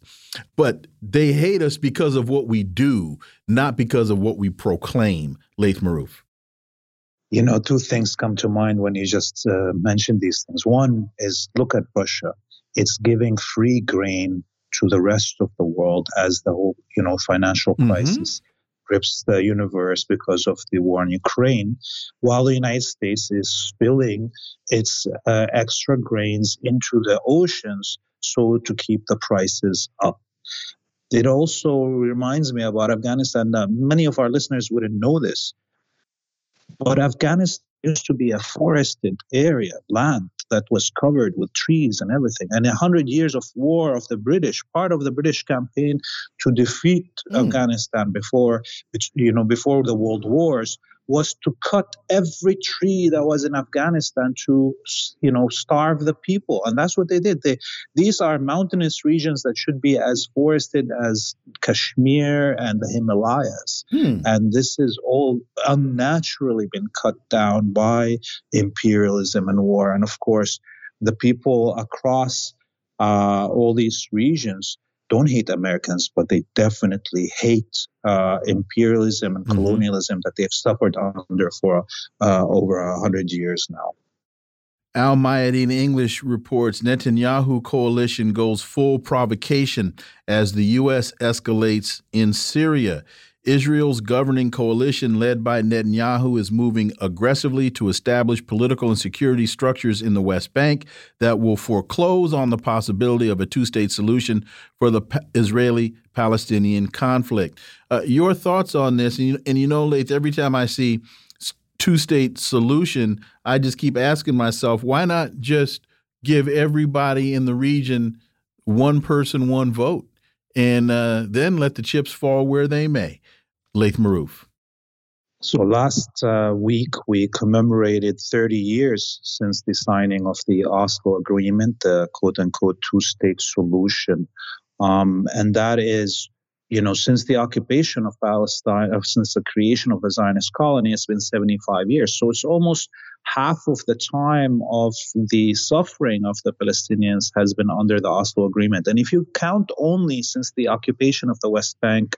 But they hate us because of what we do, not because of what we proclaim, Laith Marouf. You know, two things come to mind when you just uh, mentioned these things. One is look at Russia. It's giving free grain to the rest of the world as the whole, you know, financial mm-hmm. crisis grips the universe because of the war in Ukraine, while the United States is spilling its uh, extra grains into the oceans so to keep the prices up. It also reminds me about Afghanistan. Many of our listeners wouldn't know this, but Afghanistan used to be a forested area, land that was covered with trees and everything. And a hundred years of war of the British, part of the British campaign to defeat mm. Afghanistan before, you know, before the world wars, was to cut every tree that was in Afghanistan to, you know, starve the people. And that's what they did. They, these are mountainous regions that should be as forested as Kashmir and the Himalayas. Hmm. And this has all unnaturally been cut down by imperialism and war. And of course, the people across uh, all these regions don't hate Americans, but they definitely hate uh, imperialism and mm-hmm. colonialism that they've suffered under for uh, over a hundred years now. Al Mayadeen English reports Netanyahu coalition goes full provocation as the U.S. escalates in Syria. Israel's governing coalition, led by Netanyahu, is moving aggressively to establish political and security structures in the West Bank that will foreclose on the possibility of a two state solution for the Israeli Palestinian conflict. Uh, your thoughts on this? And you, and you know, every time I see two state solution, I just keep asking myself, why not just give everybody in the region one person, one vote? And uh, then let the chips fall where they may. Laith Marouf. So last uh, week we commemorated 30 years since the signing of the Oslo Agreement, the quote unquote two state solution. Um, and that is, you know, since the occupation of Palestine, uh, since the creation of the Zionist colony, it's been 75 years. So it's almost half of the time of the suffering of the Palestinians has been under the Oslo Agreement. And if you count only since the occupation of the West Bank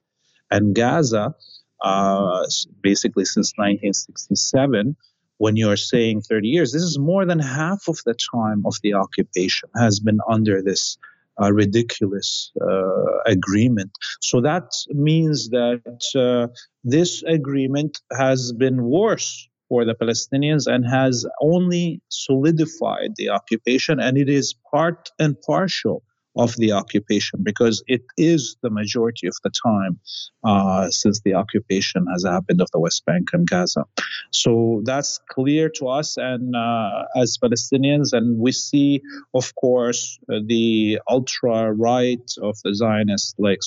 and Gaza, uh, basically since 1967, when you're saying 30 years, this is more than half of the time of the occupation has been under this uh, ridiculous uh, agreement. So that means that uh, this agreement has been worse for the Palestinians and has only solidified the occupation, and it is part and partial of the occupation because it is the majority of the time uh, since the occupation has happened of the West Bank and Gaza. So that's clear to us and uh, as Palestinians, and we see, of course, uh, the ultra right of the Zionists like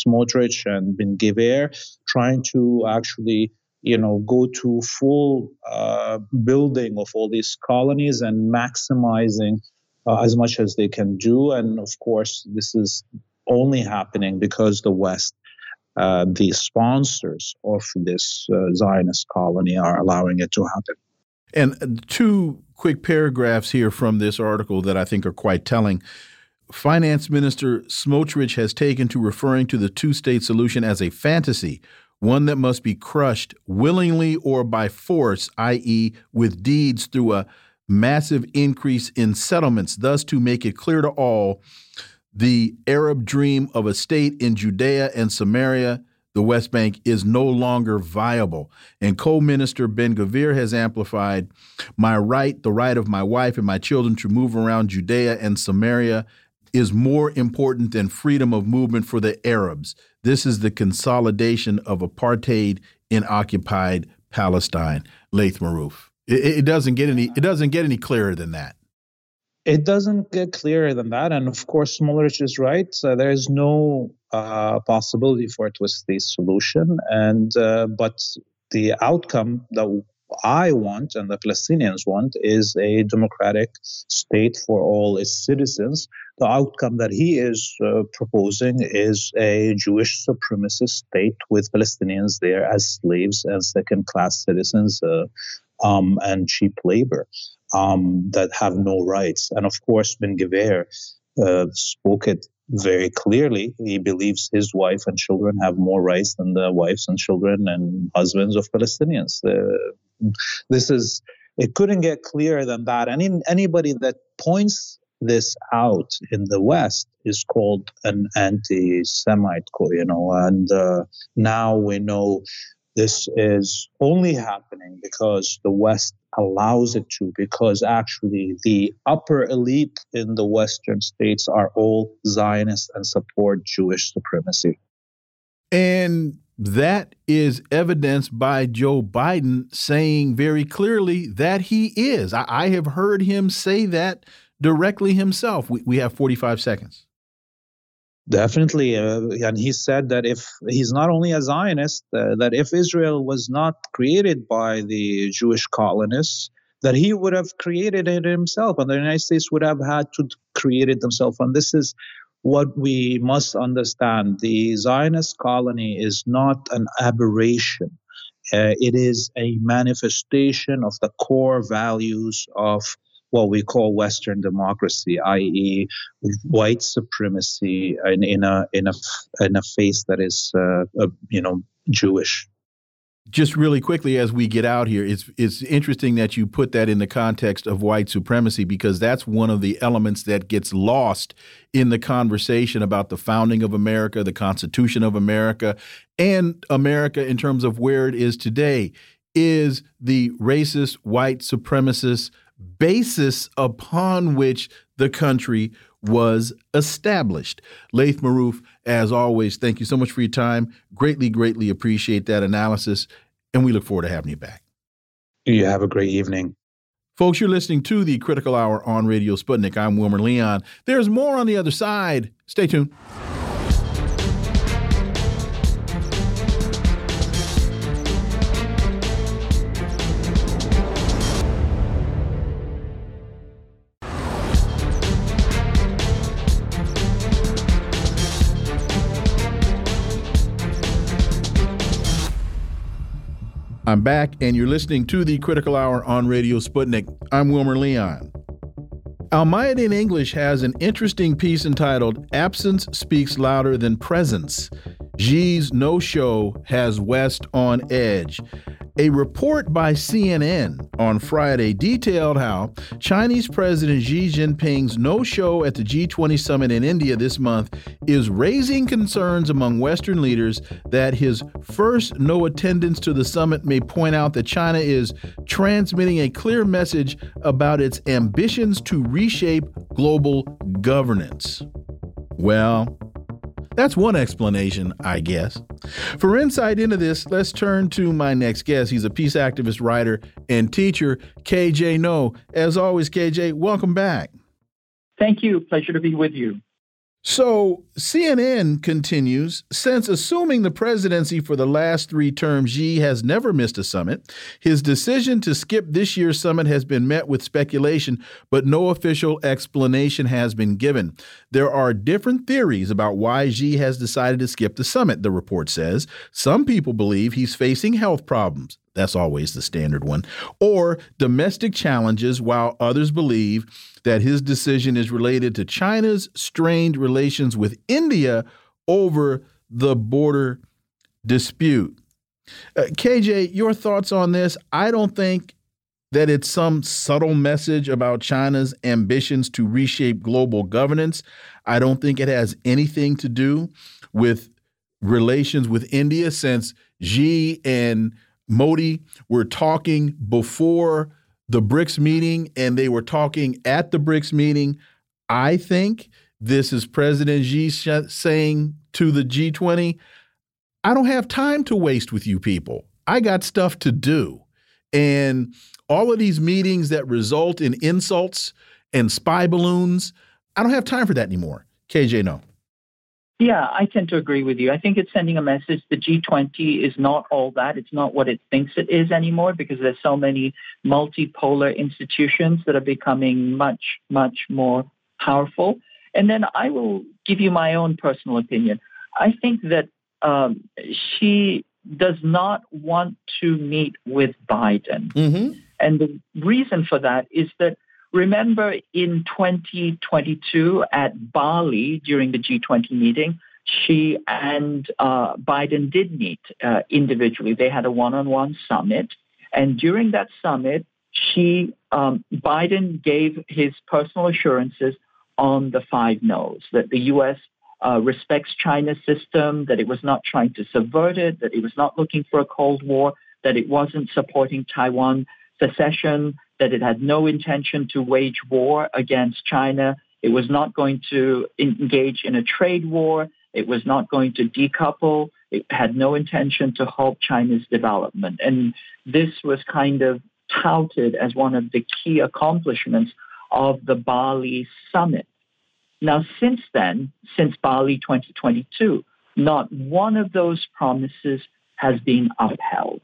Smotrich and Ben Gvir trying to actually you know go to full uh, building of all these colonies and maximizing uh, as much as they can do. And of course, this is only happening because the West, uh, the sponsors of this uh, Zionist colony, are allowing it to happen. And two quick paragraphs here from this article that I think are quite telling. Finance Minister Smotrich has taken to referring to the two state solution as a fantasy, one that must be crushed willingly or by force, i.e., with deeds through a massive increase in settlements, thus to make it clear to all the Arab dream of a state in Judea and Samaria, the West Bank, is no longer viable. And co minister Ben Gvir has amplified my right, the right of my wife and my children to move around Judea and Samaria is more important than freedom of movement for the Arabs. This is the consolidation of apartheid in occupied Palestine. Laith Marouf. It, it, doesn't get any. It doesn't get any clearer than that. It doesn't get clearer than that, and of course, Smotrich is right. Uh, there is no uh, possibility for a two-state solution, and uh, but the outcome that I want and the Palestinians want is a democratic state for all its citizens. The outcome that he is uh, proposing is a Jewish supremacist state with Palestinians there as slaves and second class citizens uh, um, and cheap labor um, that have no rights. And of course, Ben Gvir uh, spoke it very clearly. He believes his wife and children have more rights than the wives and children and husbands of Palestinians. Uh, this is it couldn't get clearer than that. Any anybody that points this out in the West is called an anti-Semite, you know, and uh, now we know this is only happening because the West allows it to, because actually the upper elite in the Western states are all Zionists and support Jewish supremacy. And that is evidenced by Joe Biden saying very clearly that he is. I, I have heard him say that directly himself. We, we have 45 seconds. Definitely. Uh, and he said that if he's not only a Zionist, uh, that if Israel was not created by the Jewish colonists, that he would have created it himself and the United States would have had to create it themselves. And this is what we must understand the Zionist colony is not an aberration. Uh, it is a manifestation of the core values of what we call Western democracy, i.e., white supremacy in, in a in a in a face that is, uh, uh, you know, Jewish just really quickly as we get out here, it's it's interesting that you put that in the context of white supremacy because that's one of the elements that gets lost in the conversation about the founding of America, the Constitution of America, and America in terms of where it is today is the racist white supremacist basis upon which the country was established. Laith Marouf, as always, thank you so much for your time. Greatly, greatly appreciate that analysis, and we look forward to having you back. You have a great evening. Folks, you're listening to the Critical Hour on Radio Sputnik. I'm Wilmer Leon. There's more on the other side. Stay tuned. I'm back, and you're listening to the Critical Hour on Radio Sputnik. I'm Wilmer Leon. Al Mayadeen English has an interesting piece entitled Absence Speaks Louder Than Presence. Xi's no show has West on edge. A report by CNN on Friday detailed how Chinese President Xi Jinping's no show at the G20 summit in India this month is raising concerns among Western leaders that his first no attendance to the summit may point out that China is transmitting a clear message about its ambitions to reshape global governance. Well, that's one explanation, I guess. For insight into this, let's turn to my next guest. He's a peace activist, writer, and teacher, KJ Noh. As always, KJ, welcome back. Thank you. Pleasure to be with you. So CNN continues since assuming the presidency for the last three terms, Xi has never missed a summit. His decision to skip this year's summit has been met with speculation, but no official explanation has been given. There are different theories about why Xi has decided to skip the summit, the report says. Some people believe he's facing health problems. that's always the standard one. Or domestic challenges, while others believe that his decision is related to China's strained relations with India over the border dispute. Uh, KJ, your thoughts on this? I don't think that it's some subtle message about China's ambitions to reshape global governance. I don't think it has anything to do with relations with India since Xi and Modi were talking before the BRICS meeting and they were talking at the BRICS meeting. I think this is President Xi saying to the G20, I don't have time to waste with you people. I got stuff to do. And all of these meetings that result in insults and spy balloons, I don't have time for that anymore. KJ, Noh. Yeah, I tend to agree with you. I think it's sending a message. The G20 is not all that. It's not what it thinks it is anymore because there's so many multipolar institutions that are becoming much, much more powerful. And then I will give you my own personal opinion. I think that um, Xi does not want to meet with Biden. Mm-hmm. And the reason for that is that remember in 2022 at Bali during the G20 meeting, Xi and uh, Biden did meet uh, individually. They had a one-on-one summit, and during that summit, Xi um, Biden gave his personal assurances on the five no's that the U.S. Uh, respects China's system, that it was not trying to subvert it, that it was not looking for a Cold War, that it wasn't supporting Taiwan secession, that it had no intention to wage war against China. It was not going to engage in a trade war. It was not going to decouple. It had no intention to halt China's development. And this was kind of touted as one of the key accomplishments of the Bali summit. Now, since then, since Bali 2022, not one of those promises has been upheld.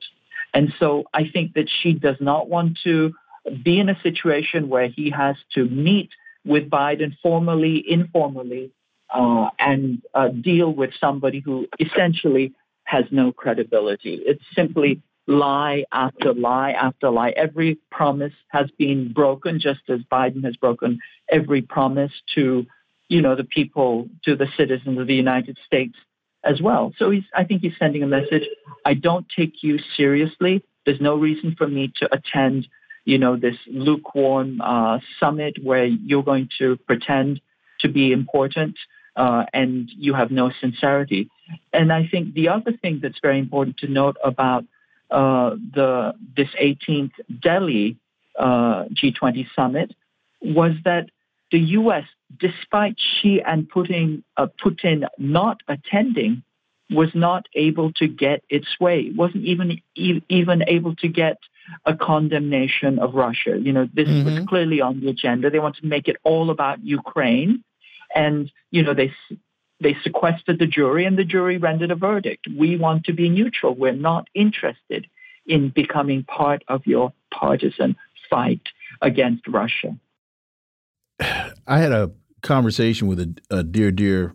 And so I think that Xi does not want to be in a situation where he has to meet with Biden formally, informally, uh, and uh, deal with somebody who essentially has no credibility. It's simply lie after lie after lie. Every promise has been broken, just as Biden has broken every promise to, you know, the people, to the citizens of the United States as well. So he's, I think he's sending a message. I don't take you seriously. There's no reason for me to attend, you know, this lukewarm uh, summit where you're going to pretend to be important uh, and you have no sincerity. And I think the other thing that's very important to note about uh, the this 18th Delhi uh, G20 summit was that the U.S., despite Xi and Putin, uh, Putin not attending, was not able to get its way. wasn't even even able to get a condemnation of Russia. You know, this mm-hmm. was clearly on the agenda. They want to make it all about Ukraine, and you know they they sequestered the jury, and the jury rendered a verdict. We want to be neutral. We're not interested in becoming part of your partisan fight against Russia. I had a conversation with a, a dear, dear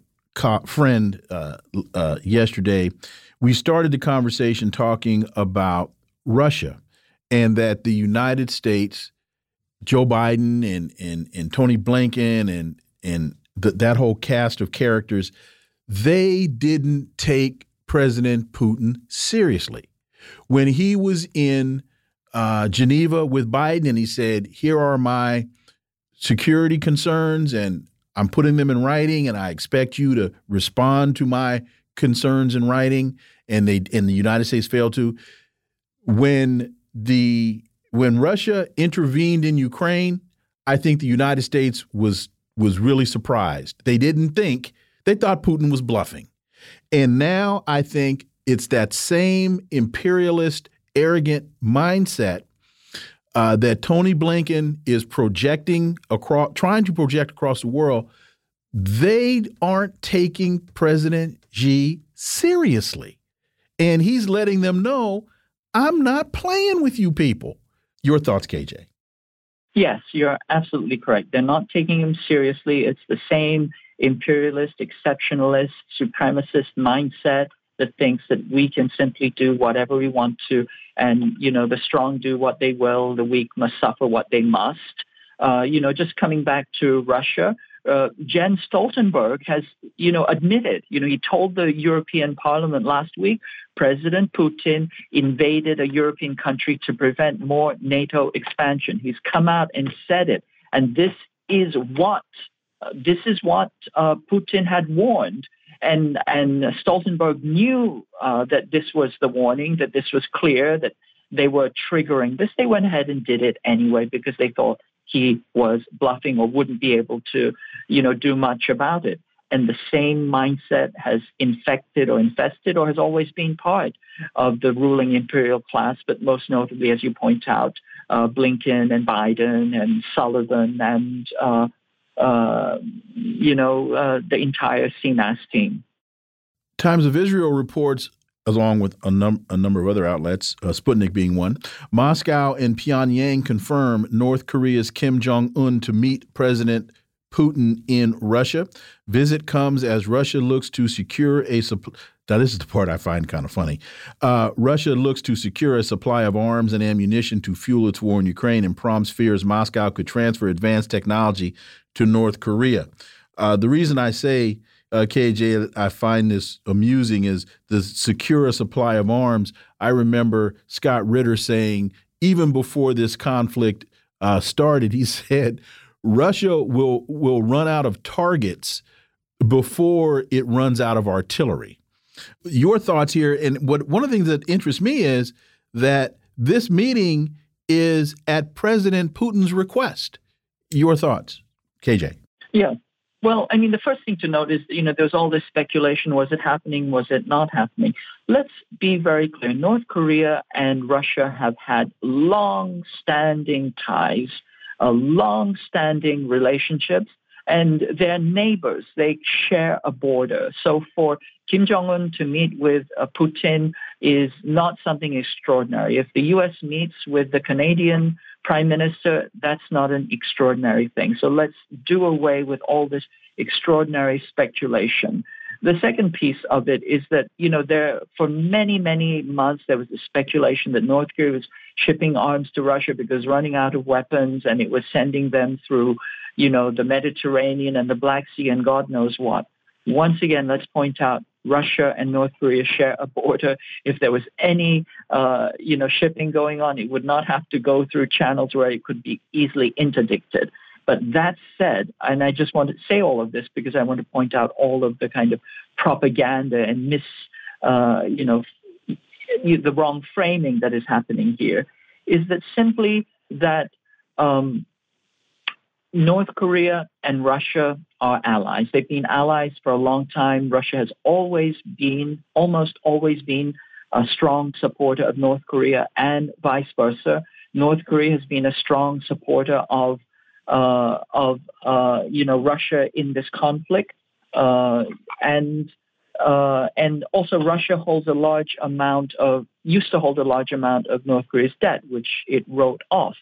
friend uh, uh, yesterday. We started the conversation talking about Russia and that the United States, Joe Biden and and and Tony Blinken and and the, that whole cast of characters, they didn't take President Putin seriously. When he was in uh, Geneva with Biden and he said, "Here are my security concerns and I'm putting them in writing and I expect you to respond to my concerns in writing and they and the United States failed to when the when Russia intervened in Ukraine I think the United States was was really surprised. They didn't think they thought Putin was bluffing. And now I think it's that same imperialist arrogant mindset uh, that Tony Blinken is projecting across, trying to project across the world, they aren't taking President Xi seriously. And he's letting them know, I'm not playing with you people. Your thoughts, KJ? Yes, you're absolutely correct. They're not taking him seriously. It's the same imperialist, exceptionalist, supremacist mindset that thinks that we can simply do whatever we want to, and you know the strong do what they will, the weak must suffer what they must. Uh, you know, just coming back to Russia, uh, Jens Stoltenberg has, you know, admitted, you know, he told the European Parliament last week, President Putin invaded a European country to prevent more NATO expansion. He's come out and said it, and this is what uh, this is what uh, Putin had warned and and Stoltenberg knew uh, that this was the warning, that this was clear, that they were triggering this. They went ahead and did it anyway because they thought he was bluffing or wouldn't be able to, you know, do much about it. And the same mindset has infected or infested or has always been part of the ruling imperial class, but most notably, as you point out, uh, Blinken and Biden and Sullivan and uh, uh, you know, uh, the entire CNAS team. Times of Israel reports, along with a, num a number of other outlets, uh, Sputnik being one, Moscow and Pyongyang confirm North Korea's Kim Jong un to meet President Putin in Russia. Visit comes as Russia looks to secure a supply. Now, this is the part I find kind of funny. Uh, Russia looks to secure a supply of arms and ammunition to fuel its war in Ukraine and prompts fears Moscow could transfer advanced technology to North Korea. Uh, the reason I say, uh, KJ, I find this amusing is the secure a supply of arms. I remember Scott Ritter saying, even before this conflict uh, started, he said, Russia will will run out of targets before it runs out of artillery. Your thoughts here, and what one of the things that interests me is that this meeting is at President Putin's request. Your thoughts, KJ? Yeah. Well, I mean, the first thing to note is, you know, there's all this speculation. Was it happening? Was it not happening? Let's be very clear. North Korea and Russia have had long standing ties uh, long-standing relationships, and they're neighbors. They share a border. So for Kim Jong Un to meet with uh, Putin is not something extraordinary. If the U.S. meets with the Canadian Prime Minister, that's not an extraordinary thing. So let's do away with all this extraordinary speculation. The second piece of it is that, you know, there for many, many months there was a speculation that North Korea was shipping arms to Russia because running out of weapons and it was sending them through, you know, the Mediterranean and the Black Sea and God knows what. Once again, let's point out Russia and North Korea share a border. If there was any, uh, you know, shipping going on, it would not have to go through channels where it could be easily interdicted. But that said, and I just want to say all of this because I want to point out all of the kind of propaganda and mis, uh, you know, the wrong framing that is happening here, is that simply that um, North Korea and Russia are allies. They've been allies for a long time. Russia has always been, almost always been, a strong supporter of North Korea and vice versa. North Korea has been a strong supporter of uh, of uh, you know Russia in this conflict, uh, and and also Russia holds a large amount of used to hold a large amount of North Korea's debt, which it wrote off.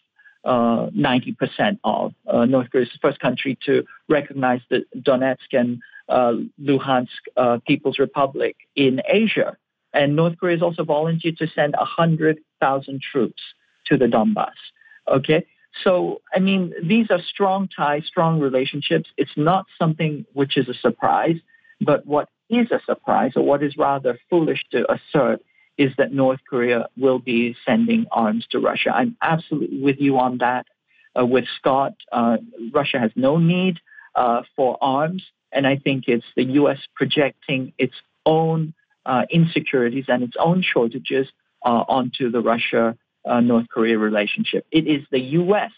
Uh, 90% of. Uh, North Korea is the first country to recognize the Donetsk and uh, Luhansk People's Republic in Asia. And North Korea has also volunteered to send 100,000 troops to the Donbass. Okay, so, I mean, these are strong ties, strong relationships. It's not something which is a surprise, but what is a surprise, or what is rather foolish to assert, is that North Korea will be sending arms to Russia. I'm absolutely with you on that. Uh, with Scott, uh, Russia has no need uh, for arms, and I think it's the U.S. projecting its own uh, insecurities and its own shortages uh, onto the Russia uh, North Korea relationship. It is the U.S.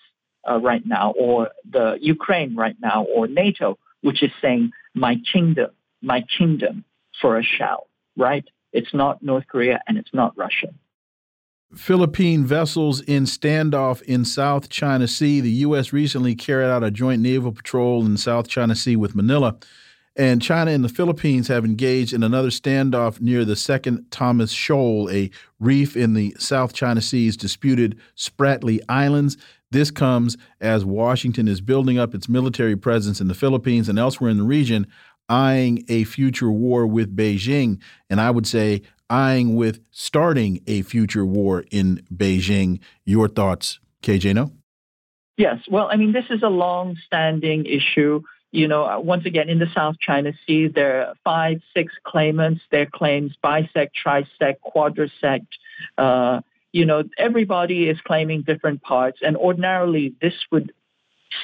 Right now, or the Ukraine right now, or NATO, which is saying my kingdom, my kingdom for a shout. Right? It's not North Korea and it's not Russia. Philippine vessels in standoff in South China Sea. The U.S. recently carried out a joint naval patrol in South China Sea with Manila. And China and the Philippines have engaged in another standoff near the second Thomas Shoal, a reef in the South China Sea's disputed Spratly Islands. This comes as Washington is building up its military presence in the Philippines and elsewhere in the region eyeing a future war with Beijing, and I would say eyeing with starting a future war in Beijing. Your thoughts, KJ Noh? Yes. Well, I mean, this is a long-standing issue. You know, uh, once again, in the South China Sea, there are five, six claimants. Their claims bisect, trisect, quadrisect. Uh, you know, everybody is claiming different parts, and ordinarily this would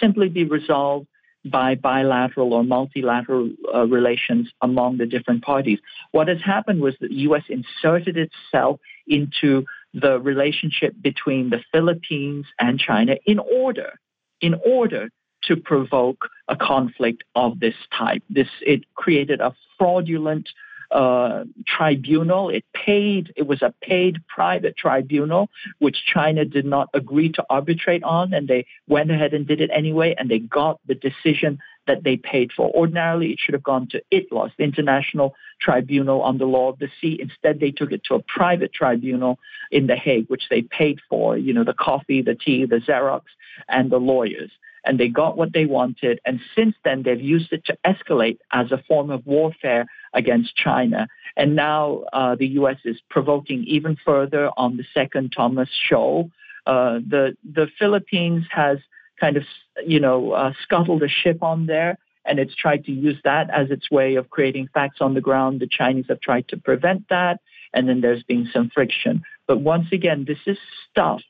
simply be resolved by bilateral or multilateral uh, relations among the different parties. What has happened was that the U.S. inserted itself into the relationship between the Philippines and China in order, in order to provoke a conflict of this type. This it created a fraudulent uh, tribunal. It paid, it was a paid private tribunal, which China did not agree to arbitrate on, and they went ahead and did it anyway, and they got the decision that they paid for. Ordinarily, it should have gone to ITLOS, the International Tribunal on the Law of the Sea. Instead, they took it to a private tribunal in The Hague, which they paid for, you know, the coffee, the tea, the Xerox, and the lawyers and they got what they wanted. And since then, they've used it to escalate as a form of warfare against China. And now uh, the U.S. is provoking even further on the second Thomas Shoal. Uh, the the Philippines has kind of you know uh, scuttled a ship on there, and it's tried to use that as its way of creating facts on the ground. The Chinese have tried to prevent that, and then there's been some friction. But once again, this is stuff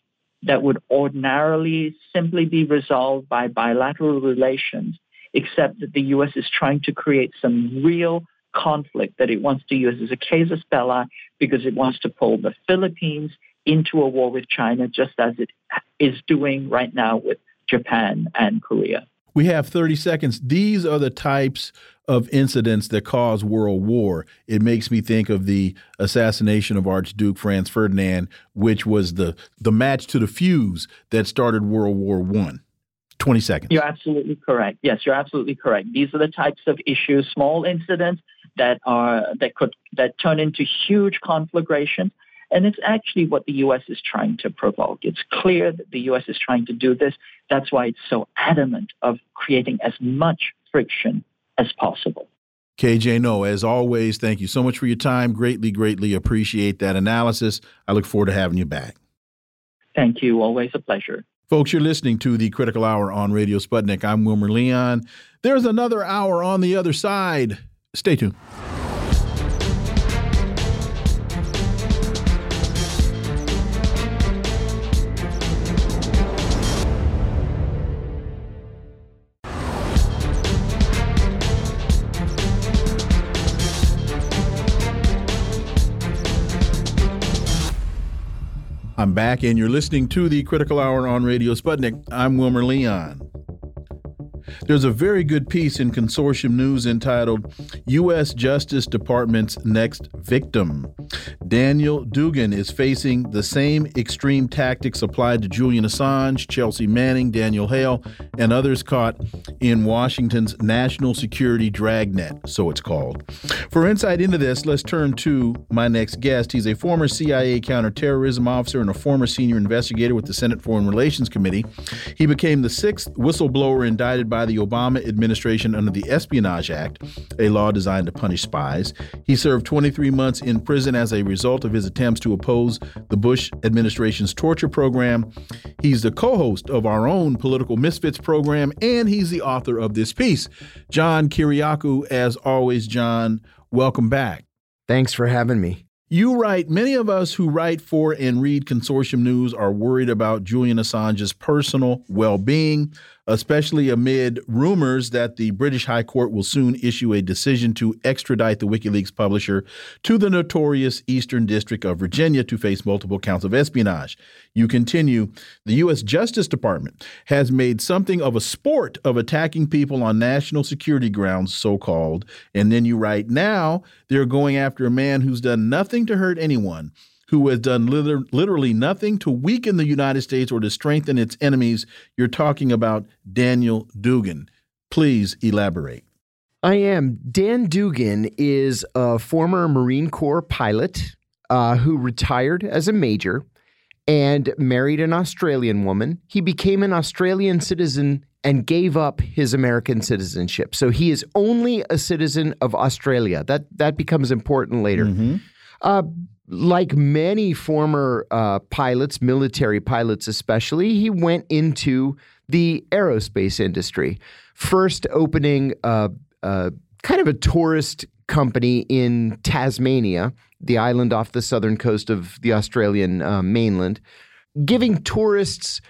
that would ordinarily simply be resolved by bilateral relations, except that the U.S. is trying to create some real conflict that it wants to use as a casus belli because it wants to pull the Philippines into a war with China, just as it is doing right now with Japan and Korea. We have 30 seconds. These are the types of incidents that cause world war. It makes me think of the assassination of Archduke Franz Ferdinand, which was the the match to the fuse that started World War One. 20 seconds. You're absolutely correct. Yes, you're absolutely correct. These are the types of issues, small incidents that are that could that turn into huge conflagrations. And it's actually what the U.S. is trying to provoke. It's clear that the U.S. is trying to do this. That's why it's so adamant of creating as much friction as possible. KJ Noh, as always, thank you so much for your time. Greatly, greatly appreciate that analysis. I look forward to having you back. Thank you. Always a pleasure. Folks, you're listening to the Critical Hour on Radio Sputnik. I'm Wilmer Leon. There's another hour on the other side. Stay tuned. I'm back, and you're listening to the Critical Hour on Radio Sputnik. I'm Wilmer Leon. There's a very good piece in Consortium News entitled U.S. Justice Department's Next Victim. Daniel Duggan is facing the same extreme tactics applied to Julian Assange, Chelsea Manning, Daniel Hale, and others caught in Washington's national security dragnet, so it's called. For insight into this, let's turn to my next guest. He's a former CIA counterterrorism officer and a former senior investigator with the Senate Foreign Relations Committee. He became the sixth whistleblower indicted by the Obama administration under the Espionage Act, a law designed to punish spies. He served 23 months in prison as a result of his attempts to oppose the Bush administration's torture program. He's the co host of our own Political Misfits program, and he's the author of this piece. John Kiriakou, as always, John, welcome back. Thanks for having me. You write, many of us who write for and read Consortium News are worried about Julian Assange's personal well being especially amid rumors that the British High Court will soon issue a decision to extradite the WikiLeaks publisher to the notorious Eastern District of Virginia to face multiple counts of espionage. You continue The U.S. Justice Department has made something of a sport of attacking people on national security grounds, so called. And then you write, now they're going after a man who's done nothing to hurt anyone who has done liter literally nothing to weaken the United States or to strengthen its enemies. You're talking about Daniel Duggan. Please elaborate. I am. Dan Duggan is a former Marine Corps pilot uh, who retired as a major and married an Australian woman. He became an Australian citizen and gave up his American citizenship. So he is only a citizen of Australia. That that becomes important later. Mm -hmm. uh, like many former uh, pilots, military pilots especially, he went into the aerospace industry. First, opening a, a kind of a tourist company in Tasmania, the island off the southern coast of the Australian uh, mainland, giving tourists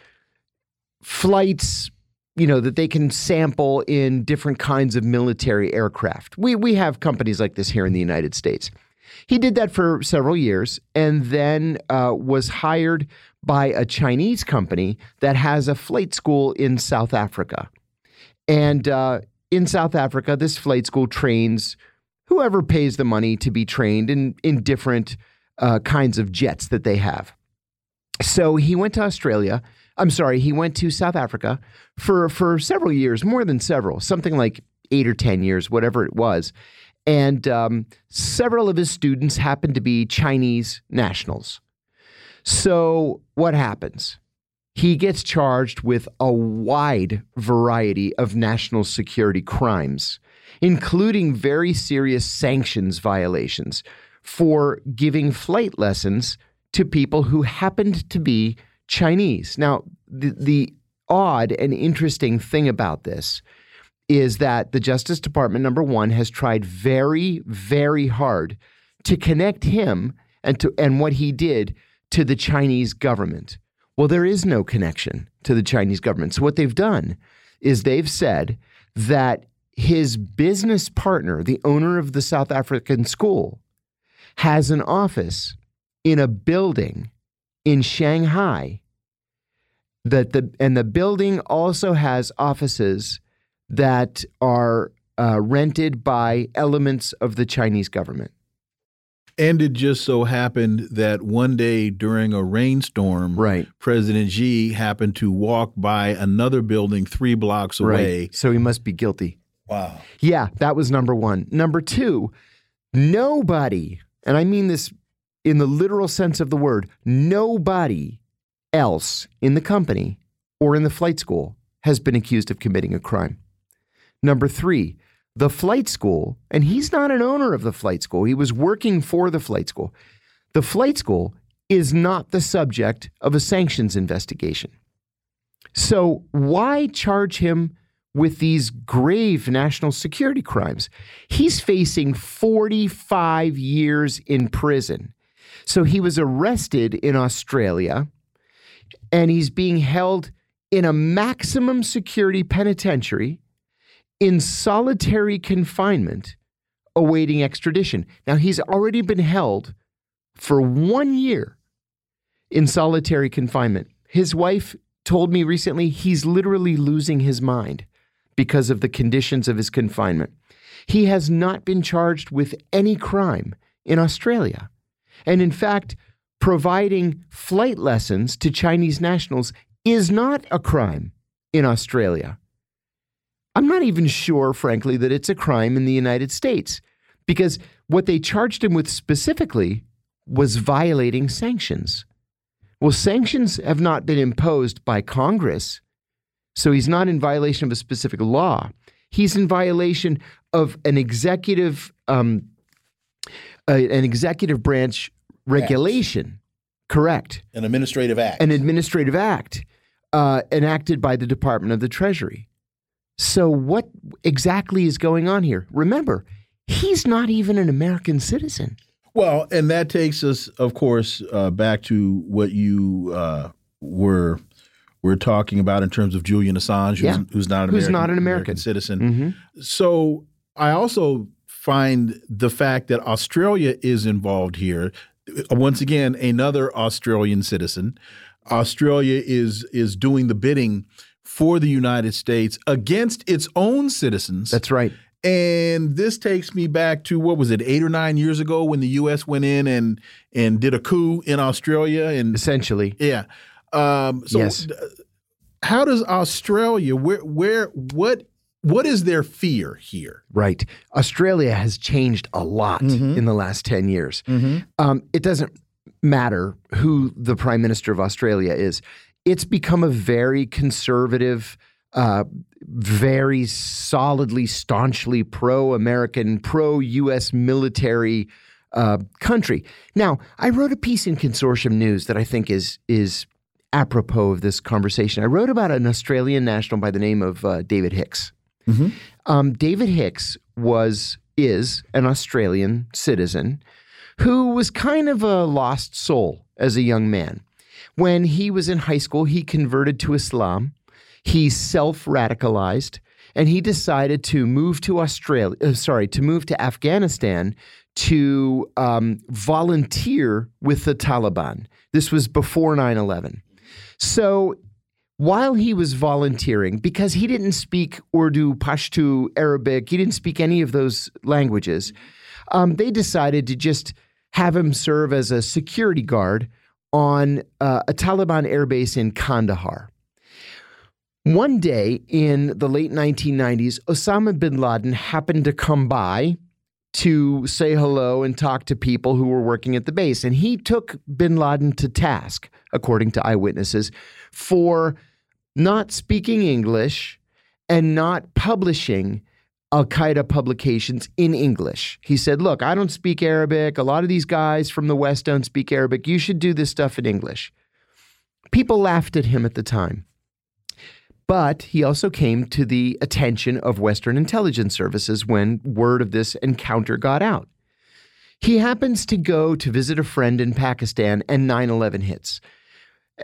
flights you know that they can sample in different kinds of military aircraft. We we have companies like this here in the United States. He did that for several years and then uh, was hired by a Chinese company that has a flight school in South Africa. And uh, in South Africa, this flight school trains whoever pays the money to be trained in, in different uh, kinds of jets that they have. So he went to Australia. I'm sorry, he went to South Africa for, for several years, more than several, something like eight or 10 years, whatever it was. And um, several of his students happened to be Chinese nationals. So what happens? He gets charged with a wide variety of national security crimes including very serious sanctions violations for giving flight lessons to people who happened to be Chinese. Now, the, the odd and interesting thing about this is that the Justice Department, number one, has tried very, very hard to connect him and to and what he did to the Chinese government. Well, there is no connection to the Chinese government. So what they've done is they've said that his business partner, the owner of the South African school, has an office in a building in Shanghai that the and the building also has offices that are uh, rented by elements of the Chinese government. And it just so happened that one day during a rainstorm, right. President Xi happened to walk by another building three blocks away. Right. So he must be guilty. Wow. Yeah, that was number one. Number two, nobody, and I mean this in the literal sense of the word, nobody else in the company or in the flight school has been accused of committing a crime. Number three, the flight school, and he's not an owner of the flight school, he was working for the flight school. The flight school is not the subject of a sanctions investigation. So, why charge him with these grave national security crimes. He's facing 45 years in prison. So he was arrested in Australia and he's being held in a maximum security penitentiary in solitary confinement awaiting extradition. Now, he's already been held for one year in solitary confinement. His wife told me recently he's literally losing his mind because of the conditions of his confinement. He has not been charged with any crime in Australia. And in fact, providing flight lessons to Chinese nationals is not a crime in Australia. I'm not even sure, frankly, that it's a crime in the United States because what they charged him with specifically was violating sanctions. Well, sanctions have not been imposed by Congress. So he's not in violation of a specific law. He's in violation of an executive, um, uh, an executive branch regulation. Act. Correct. An administrative act. An administrative act uh, enacted by the Department of the Treasury. So what exactly is going on here? Remember, he's not even an American citizen. Well, and that takes us, of course, uh, back to what you uh, were we're talking about in terms of Julian Assange, who's, yeah. who's not an who's American, not an American, American citizen. Mm -hmm. So I also find the fact that Australia is involved here. Once again, another Australian citizen. Australia is is doing the bidding for the United States against its own citizens. That's right. And this takes me back to what was it, eight or nine years ago when the U.S. went in and and did a coup in Australia and essentially, yeah. Um, so yes. how does Australia where where what what is their fear here? Right. Australia has changed a lot mm -hmm. in the last 10 years. Mm -hmm. um, it doesn't matter who the prime minister of Australia is. It's become a very conservative, uh, very solidly, staunchly pro American, pro US military uh, country. Now, I wrote a piece in Consortium News that I think is, is apropos of this conversation. I wrote about an Australian national by the name of uh, David Hicks. Mm -hmm. um, David Hicks was is an Australian citizen who was kind of a lost soul as a young man. When he was in high school, he converted to Islam. He self radicalized and he decided to move to Australia, uh, sorry, to move to Afghanistan to um, volunteer with the Taliban. This was before 9 11. So while he was volunteering, because he didn't speak Urdu, Pashto, Arabic, he didn't speak any of those languages, um, they decided to just have him serve as a security guard on uh, a Taliban airbase in Kandahar. One day in the late 1990s, Osama bin Laden happened to come by to say hello and talk to people who were working at the base. And he took bin Laden to task, according to eyewitnesses, for not speaking English and not publishing Al Qaeda publications in English. He said, Look, I don't speak Arabic. A lot of these guys from the West don't speak Arabic. You should do this stuff in English. People laughed at him at the time. But he also came to the attention of Western intelligence services when word of this encounter got out. He happens to go to visit a friend in Pakistan, and 9 11 hits.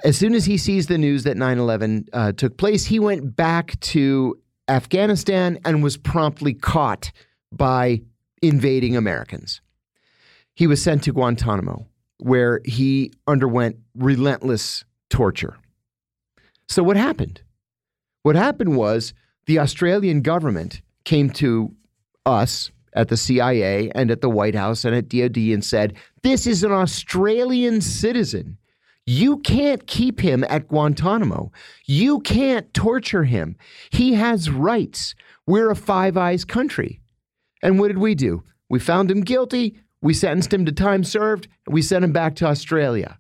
As soon as he sees the news that 9 11 uh, took place, he went back to Afghanistan and was promptly caught by invading Americans. He was sent to Guantanamo, where he underwent relentless torture. So, what happened? What happened was the Australian government came to us at the CIA and at the White House and at DoD and said, This is an Australian citizen. You can't keep him at Guantanamo. You can't torture him. He has rights. We're a Five Eyes country. And what did we do? We found him guilty. We sentenced him to time served. And we sent him back to Australia.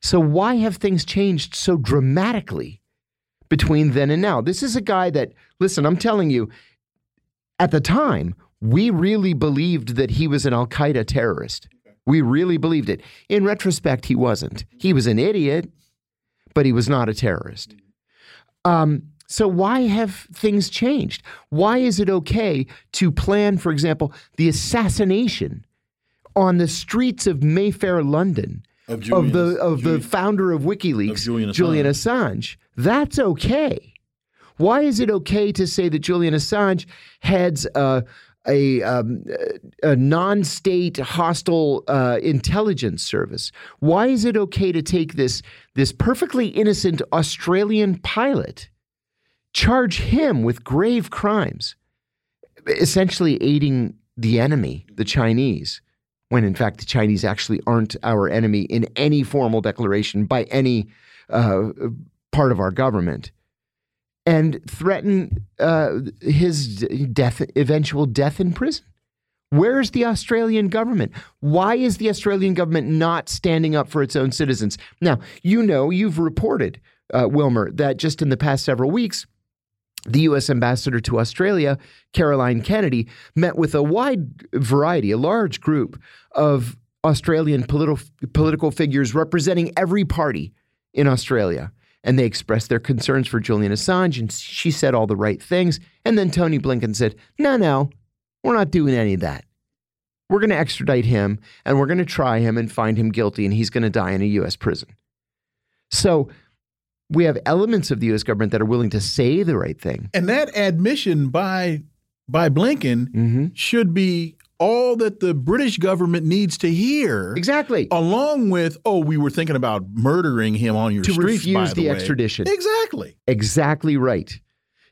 So, why have things changed so dramatically between then and now. This is a guy that, listen, I'm telling you, at the time, we really believed that he was an Al Qaeda terrorist. We really believed it. In retrospect, he wasn't. He was an idiot, but he was not a terrorist. Um, so, why have things changed? Why is it okay to plan, for example, the assassination on the streets of Mayfair, London, of, Julian, of the of Julian, the founder of WikiLeaks, of Julian, Assange. Julian Assange? That's okay. Why is it okay to say that Julian Assange heads a, a, um, a non state hostile uh, intelligence service? Why is it okay to take this, this perfectly innocent Australian pilot, charge him with grave crimes, essentially aiding the enemy, the Chinese? when in fact the Chinese actually aren't our enemy in any formal declaration by any uh, part of our government and threaten uh, his death, eventual death in prison. Where is the Australian government? Why is the Australian government not standing up for its own citizens? Now, you know, you've reported, uh, Wilmer, that just in the past several weeks, the U.S. ambassador to Australia, Caroline Kennedy, met with a wide variety, a large group of Australian politi political figures representing every party in Australia and they expressed their concerns for Julian Assange, and she said all the right things. And then Tony Blinken said, No, no, we're not doing any of that. We're going to extradite him, and we're going to try him and find him guilty, and he's going to die in a U.S. prison. So we have elements of the U.S. government that are willing to say the right thing. And that admission by by Blinken mm -hmm. should be all that the British government needs to hear. Exactly. Along with, oh, we were thinking about murdering him on your to streets. To refuse the, the extradition. Exactly. Exactly right.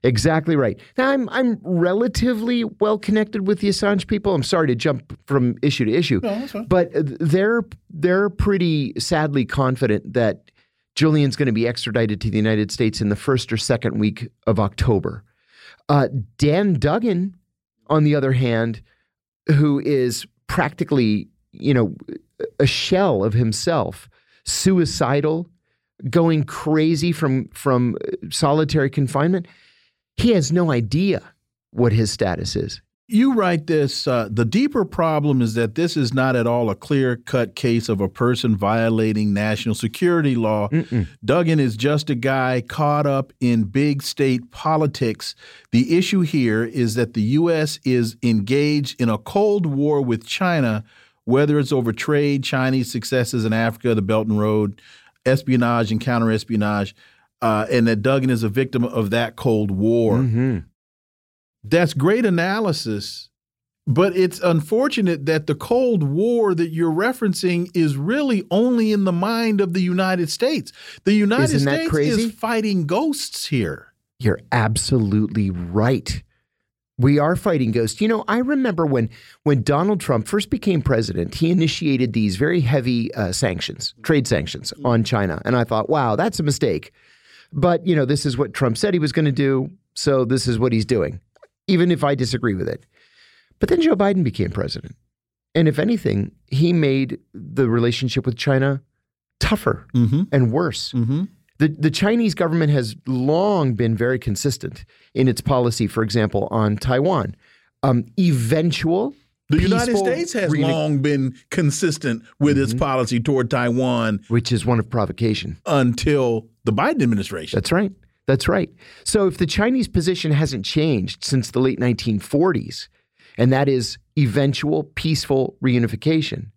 Exactly right. Now I'm I'm relatively well connected with the Assange people. I'm sorry to jump from issue to issue, no, but they're they're pretty sadly confident that Julian's going to be extradited to the United States in the first or second week of October. Uh, Dan Duggan, on the other hand, who is practically, you know, a shell of himself, suicidal, going crazy from from solitary confinement, he has no idea what his status is. You write this uh, the deeper problem is that this is not at all a clear cut case of a person violating national security law. Mm -mm. Duggan is just a guy caught up in big state politics. The issue here is that the U.S. is engaged in a Cold War with China, whether it's over trade, Chinese successes in Africa, the Belt and Road, espionage and counter espionage, uh, and that Duggan is a victim of that Cold War. Mm -hmm. That's great analysis, but it's unfortunate that the Cold War that you're referencing is really only in the mind of the United States. The United Isn't States is fighting ghosts here. You're absolutely right. We are fighting ghosts. You know, I remember when when Donald Trump first became president, he initiated these very heavy uh, sanctions, trade sanctions on China, and I thought, wow, that's a mistake. But you know, this is what Trump said he was going to do, so this is what he's doing even if I disagree with it. But then Joe Biden became president. And if anything, he made the relationship with China tougher mm -hmm. and worse. Mm -hmm. The, the Chinese government has long been very consistent in its policy, for example, on Taiwan. Um, eventual. The United States has long been consistent with mm -hmm. its mm-hmm. policy toward Taiwan, which is one of provocation. Until the Biden administration. That's right. That's right. So if the Chinese position hasn't changed since the late 1940s, and that is eventual peaceful reunification,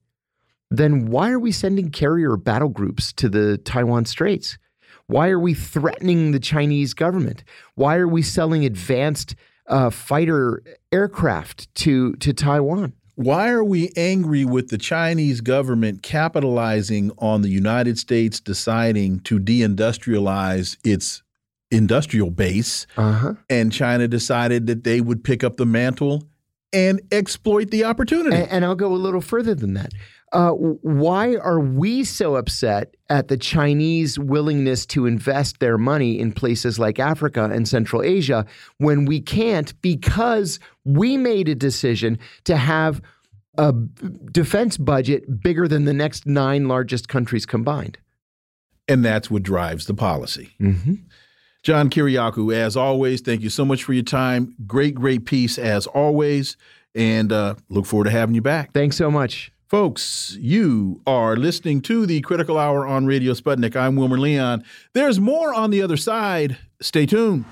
then why are we sending carrier battle groups to the Taiwan Straits? Why are we threatening the Chinese government? Why are we selling advanced uh, fighter aircraft to, to Taiwan? Why are we angry with the Chinese government capitalizing on the United States deciding to deindustrialize its industrial base, uh -huh. and China decided that they would pick up the mantle and exploit the opportunity. And, and I'll go a little further than that. Uh, why are we so upset at the Chinese willingness to invest their money in places like Africa and Central Asia when we can't because we made a decision to have a defense budget bigger than the next nine largest countries combined? And that's what drives the policy. Mm -hmm. John Kiriakou, as always, thank you so much for your time. Great, great piece as always. And uh, look forward to having you back. Thanks so much. Folks, you are listening to the Critical Hour on Radio Sputnik. I'm Wilmer Leon. There's more on the other side. Stay tuned.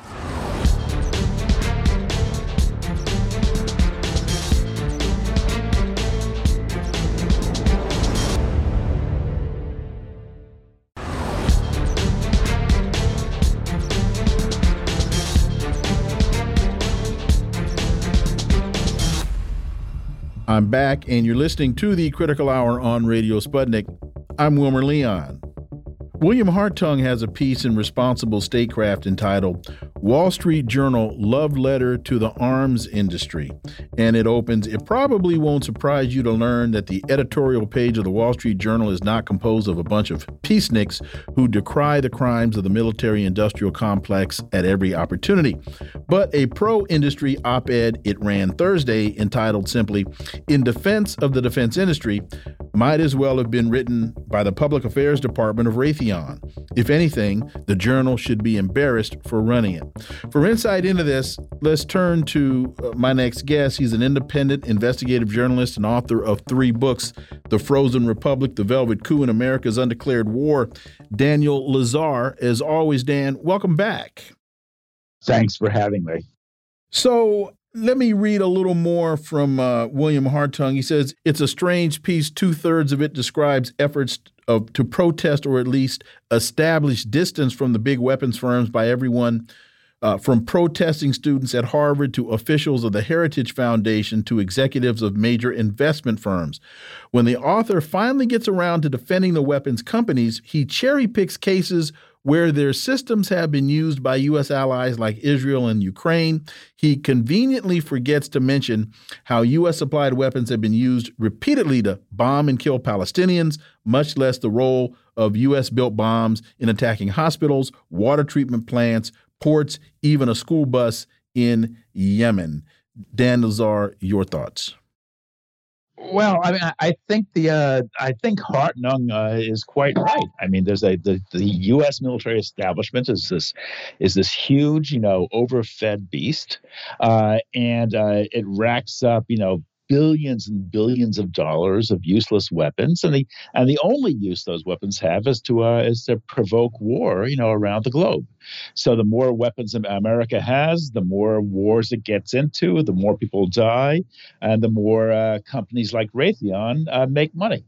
I'm back, and you're listening to the Critical Hour on Radio Sputnik. I'm Wilmer Leon. William Hartung has a piece in Responsible Statecraft entitled Wall Street Journal Love Letter to the Arms Industry. And it opens It probably won't surprise you to learn that the editorial page of the Wall Street Journal is not composed of a bunch of peaceniks who decry the crimes of the military industrial complex at every opportunity, but a pro industry op ed it ran Thursday entitled simply In Defense of the Defense Industry might as well have been written by the Public Affairs Department of Raytheon Raytheon. If anything, the journal should be embarrassed for running it. For insight into this, let's turn to uh, my next guest. He's an independent investigative journalist and author of three books The Frozen Republic, The Velvet Coup, and America's Undeclared War. Daniel Lazare. As always, Dan, welcome back. Thanks for having me. So, let me read a little more from uh, William Hartung. He says, It's a strange piece. Two thirds of it describes efforts of, to protest or at least establish distance from the big weapons firms by everyone uh, from protesting students at Harvard to officials of the Heritage Foundation to executives of major investment firms. When the author finally gets around to defending the weapons companies, he cherry picks cases where their systems have been used by U.S. allies like Israel and Ukraine. He conveniently forgets to mention how U.S. supplied weapons have been used repeatedly to bomb and kill Palestinians, much less the role of U.S. built bombs in attacking hospitals, water treatment plants, ports, even a school bus in Yemen. Dan Lazare, your thoughts. Well, I mean, I think the uh, I think Hartung uh, is quite right. I mean, there's a the, the U.S. military establishment is this is this huge, you know, overfed beast, uh, and uh, it racks up, you know, billions and billions of dollars of useless weapons, and the and the only use those weapons have is to uh, is to provoke war, you know, around the globe. So the more weapons America has, the more wars it gets into, the more people die, and the more uh, companies like Raytheon uh, make money.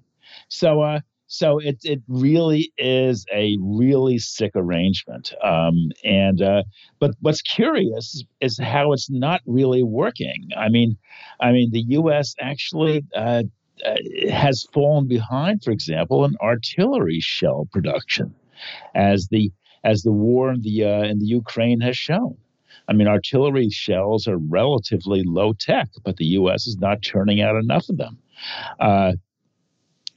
So uh, so it it really is a really sick arrangement. Um, and uh, but what's curious is how it's not really working. I mean, I mean the U.S. actually. Uh, uh, has fallen behind, for example, in artillery shell production, as the as the war in the uh, in the Ukraine has shown. I mean, artillery shells are relatively low tech, but the U.S. is not turning out enough of them. Uh,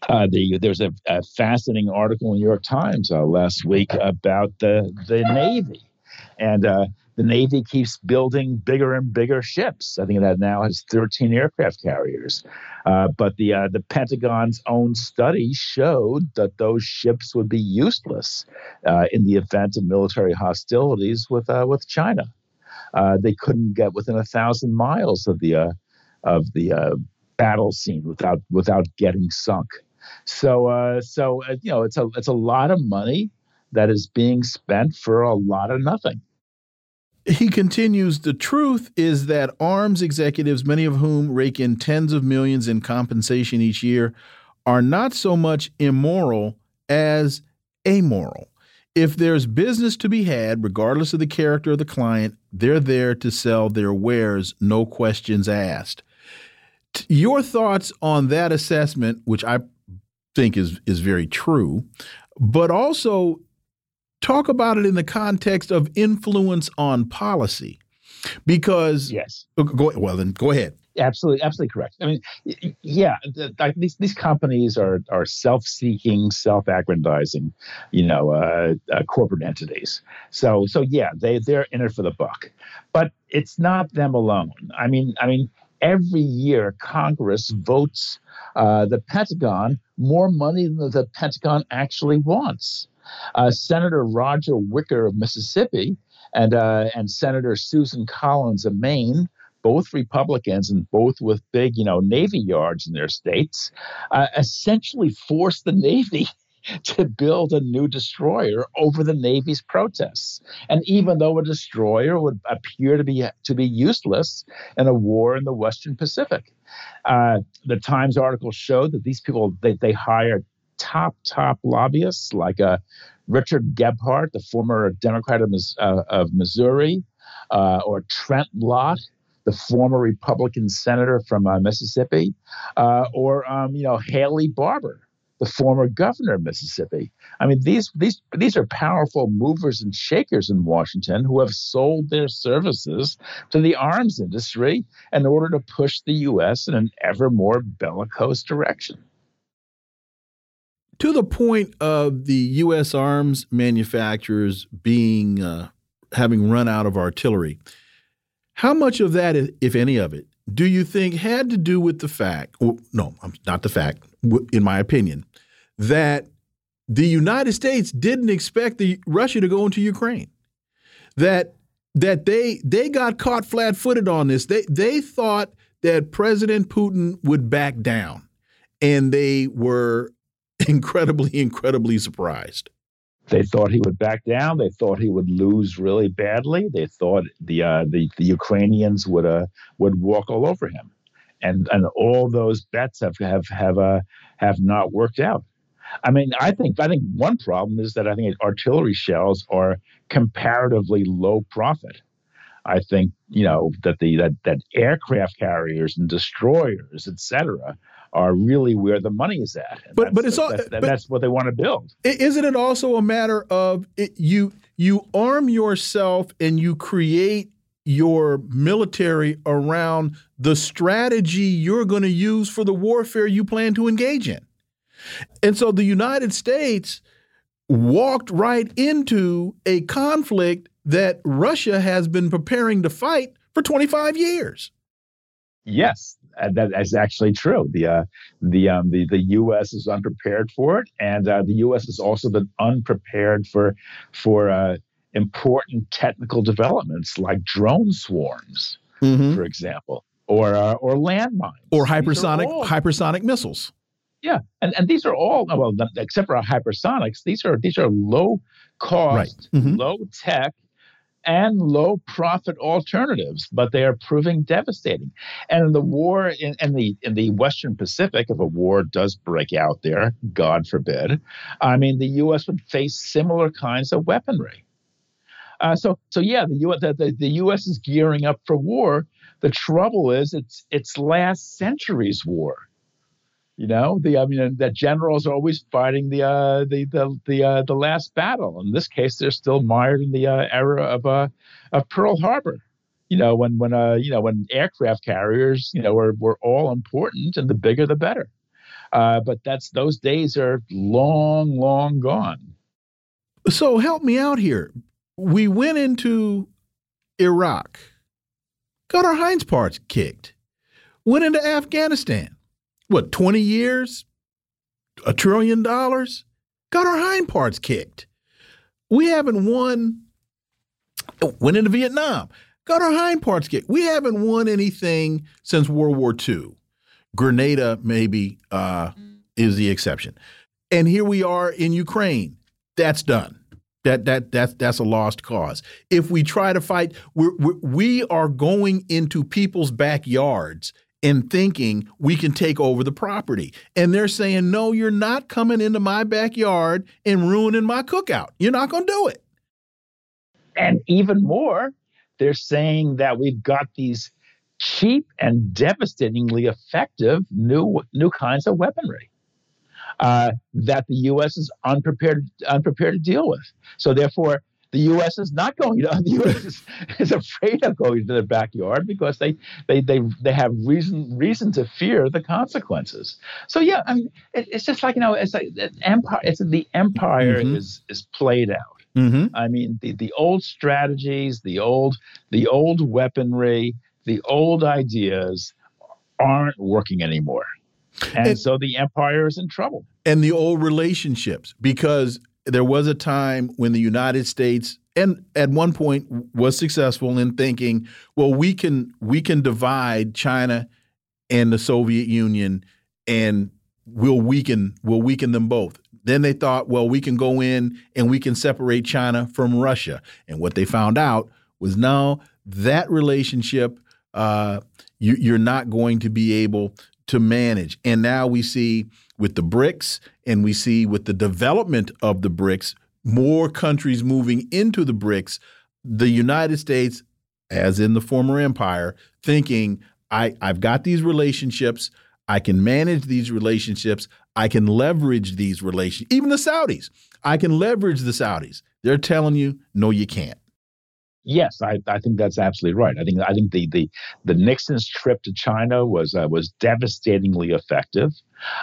uh, the, there's a, a, fascinating article in the New York Times uh, last week about the the Navy, and uh, the Navy keeps building bigger and bigger ships. I think that now has 13 aircraft carriers, uh, but the uh, the Pentagon's own study showed that those ships would be useless uh, in the event of military hostilities with with China. they couldn't get within a thousand miles of the of the battle scene without without getting sunk. So, uh, so uh, you know, it's a it's a lot of money that is being spent for a lot of nothing. He continues, the truth is that arms executives, many of whom rake in tens of millions in compensation each year, are not so much immoral as amoral. If there's business to be had, regardless of the character of the client, they're there to sell their wares, no questions asked. Your thoughts on that assessment, which I think is is very true, but also talk about it in the context of influence on policy, because yes, oh, go well then go ahead. Absolutely, absolutely correct. I mean, yeah, the, these these companies are are self-seeking, self-aggrandizing, you know, uh, uh, corporate entities. So so yeah, they they're in it for the buck, but it's not them alone. I mean, I mean, every year Congress votes uh, the Pentagon more money than the Pentagon actually wants. Uh, Senator Roger Wicker of Mississippi and uh, and Senator Susan Collins of Maine, both Republicans and both with big you know Navy yards in their states, uh, essentially forced the Navy to build a new destroyer over the Navy's protests. And even though a destroyer would appear to be to be useless in a war in the Western Pacific, uh, the Times article showed that these people they, they hired top top lobbyists like uh, Richard Gephardt, the former Democrat of, uh, of Missouri, uh, or Trent Lott, the former Republican senator from uh, Mississippi, uh, or um, you know Haley Barbour, the former governor of Mississippi. I mean, these these these are powerful movers and shakers in Washington who have sold their services to the arms industry in order to push the U.S. in an ever more bellicose direction. To the point of the U.S. arms manufacturers being uh, having run out of artillery, how much of that, if any of it, do you think had to do with the fact, well, no, not the fact, in my opinion, that the United States didn't expect the Russia to go into Ukraine. That that they they got caught flat-footed on this. They they thought that President Putin would back down, and they were incredibly incredibly surprised. They thought he would back down. They thought he would lose really badly. They thought the uh, the, the Ukrainians would uh, would walk all over him, and and all those bets have have have uh, have not worked out. I mean, I think I think one problem is that I think artillery shells are comparatively low profit. I think you know that the that, that aircraft carriers and destroyers, et cetera, are really where the money is at. And but but it's all that's, but that's what they want to build. Isn't it also a matter of it, you you arm yourself and you create your military around the strategy you're going to use for the warfare you plan to engage in. And so the United States walked right into a conflict that Russia has been preparing to fight for 25 years. Yes, that is actually true. The uh, the um, the the U.S. is unprepared for it, and uh, the U.S. has also been unprepared for for uh, important technical developments like drone swarms, mm-hmm. for example, or uh, or landmines, or hypersonic all, hypersonic missiles. Yeah, and and these are all well, except for hypersonics, these are these are low cost, right. mm-hmm. low tech and low profit alternatives, but they are proving devastating. And in the war in, in, the in the Western Pacific, if a war does break out there, God forbid, I mean the U.S. would face similar kinds of weaponry. Uh, so so yeah, the, U, the, the, the U.S. is gearing up for war. The trouble is it's it's last century's war. You know, the I mean, that generals are always fighting the uh, the the the uh, the last battle. In this case, they're still mired in the uh, era of uh, of Pearl Harbor. You know, when when uh, you know when aircraft carriers, you know, were were all important, and the bigger the better. Uh, but that's those days are long, long gone. So help me out here. We went into Iraq, got our hinds parts kicked, went into Afghanistan what, 20 years? A trillion dollars? Got our hind parts kicked. We haven't won, went into Vietnam, got our hind parts kicked. We haven't won anything since World War II. Grenada, maybe, uh, is the exception. And here we are in Ukraine. That's done. That that that that's a lost cause. If we try to fight, we're, we're we are going into people's backyards and thinking we can take over the property. And they're saying, no, you're not coming into my backyard and ruining my cookout. You're not going to do it. And even more, they're saying that we've got these cheap and devastatingly effective new new kinds of weaponry uh, that the U.S. is unprepared unprepared to deal with. So therefore, the U.S. is not going to. The U.S. is, is afraid of going to their backyard because they they they they have reason reason to fear the consequences. So yeah, I mean, it, it's just like you know, it's like empire. It's the empire mm-hmm. is is played out. Mm-hmm. I mean, the the old strategies, the old the old weaponry, the old ideas aren't working anymore. And, and so the empire is in trouble. And the old relationships, because there was a time when the United States and at one point was successful in thinking, well, we can we can divide China and the Soviet Union and we'll weaken we'll weaken them both. Then they thought, well, we can go in and we can separate China from Russia. And what they found out was now that relationship uh, you, you're not going to be able to manage. And now we see with the BRICS and we see with the development of the BRICS, more countries moving into the BRICS, the United States, as in the former empire, thinking, I, I've got these relationships, I can manage these relationships, I can leverage these relations, even the Saudis. I can leverage the Saudis. They're telling you, no, you can't. Yes, I, I think that's absolutely right. I think I think the the, the Nixon's trip to China was uh, was devastatingly effective,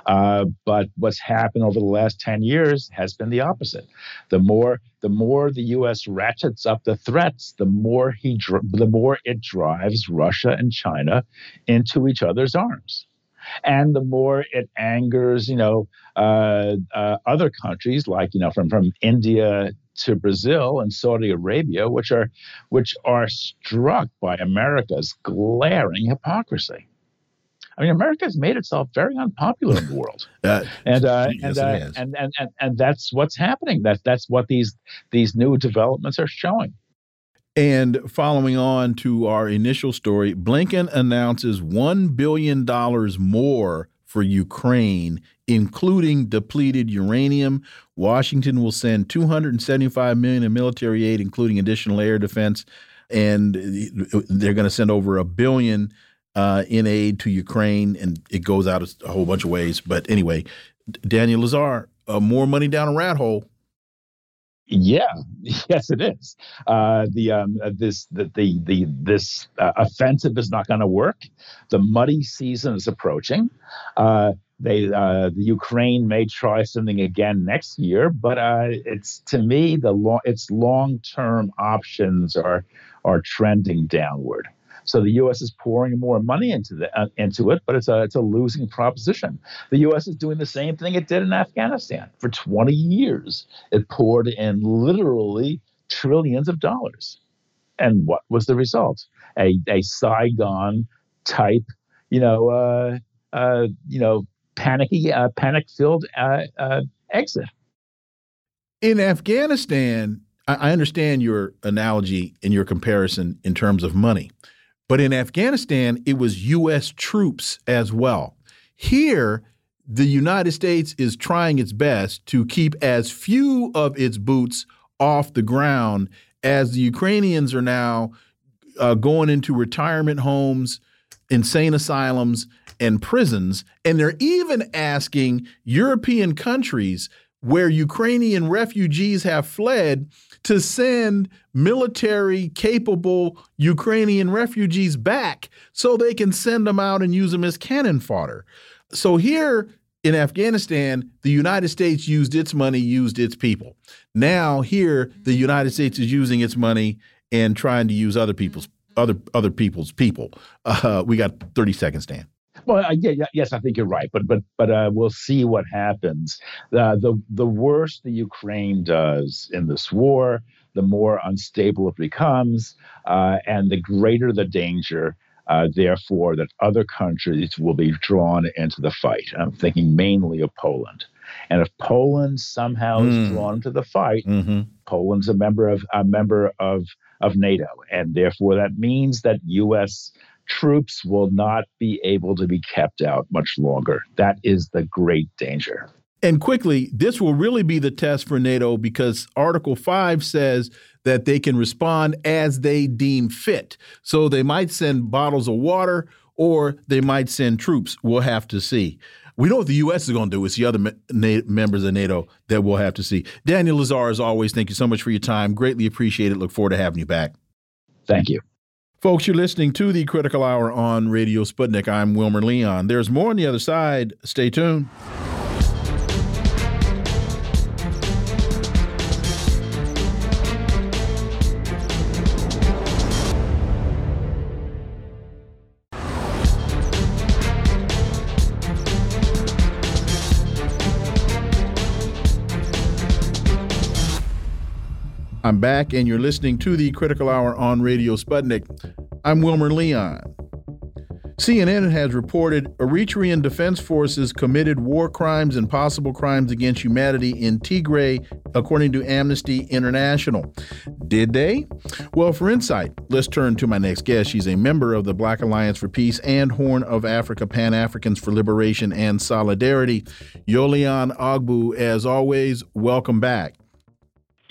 uh, but what's happened over the last ten years has been the opposite. The more the more the U.S. ratchets up the threats, the more he the more it drives Russia and China into each other's arms and the more it angers, you know, uh, uh, other countries like you know from from India to Brazil and Saudi Arabia, which are which are struck by America's glaring hypocrisy. I mean, America has made itself very unpopular in the world, uh, and, uh, yes, and, uh, and, and and and that's what's happening. That that's what these these new developments are showing. And following on to our initial story, Blinken announces $1 billion more for Ukraine, including depleted uranium. Washington will send 275 million in military aid, including additional air defense, and they're going to send over a billion uh, in aid to Ukraine, and it goes out a whole bunch of ways. But anyway, Daniel Lazare, uh, more money down a rat hole. Yeah, yes, it is. Uh, the um, uh, this the the, the this uh, offensive is not going to work. The muddy season is approaching. Uh, they uh, the Ukraine may try something again next year, but uh, it's to me the long its long term options are are trending downward. So the U.S. is pouring more money into the, uh, into it, but it's a it's a losing proposition. The U.S. is doing the same thing it did in Afghanistan for 20 years. It poured in literally trillions of dollars, and what was the result? A a Saigon type, you know, uh, uh, you know, panicky, uh, panic filled uh, uh, exit. In Afghanistan, I understand your analogy and your comparison in terms of money, but in Afghanistan, it was U.S. troops as well. Here, the United States is trying its best to keep as few of its boots off the ground as the Ukrainians are now uh, going into retirement homes, insane asylums, and prisons. And they're even asking European countries where Ukrainian refugees have fled to send military capable Ukrainian refugees back so they can send them out and use them as cannon fodder. So here in Afghanistan, the United States used its money, used its people. Now here, the United States is using its money and trying to use other people's other other people's people. Uh, we got 30 seconds, Dan. Well, uh, yeah, yes, I think you're right, but but but uh, we'll see what happens. Uh, the the worse the Ukraine does in this war, the more unstable it becomes, uh, and the greater the danger. Uh, therefore, that other countries will be drawn into the fight. I'm thinking mainly of Poland. And if Poland somehow mm. is hmm. drawn into the fight, mm-hmm. Poland's a member of a member of of NATO, and therefore that means that U.S troops will not be able to be kept out much longer. That is the great danger. And quickly, this will really be the test for NATO because Article 5 says that they can respond as they deem fit. So they might send bottles of water or they might send troops. We'll have to see. We know what the U.S. is going to do. It's the other members of NATO that we'll have to see. Daniel Lazare, as always, thank you so much for your time. Greatly appreciate it. Look forward to having you back. Thank you. Folks, you're listening to the Critical Hour on Radio Sputnik. I'm Wilmer Leon. There's more on the other side. Stay tuned. I'm back, and you're listening to the Critical Hour on Radio Sputnik. I'm Wilmer Leon. CNN has reported Eritrean Defense Forces committed war crimes and possible crimes against humanity in Tigray, according to Amnesty International. Did they? Well, for insight, let's turn to my next guest. She's a member of the Black Alliance for Peace and Horn of Africa Pan Africans for Liberation and Solidarity. Yolian Ogbu, as always, welcome back.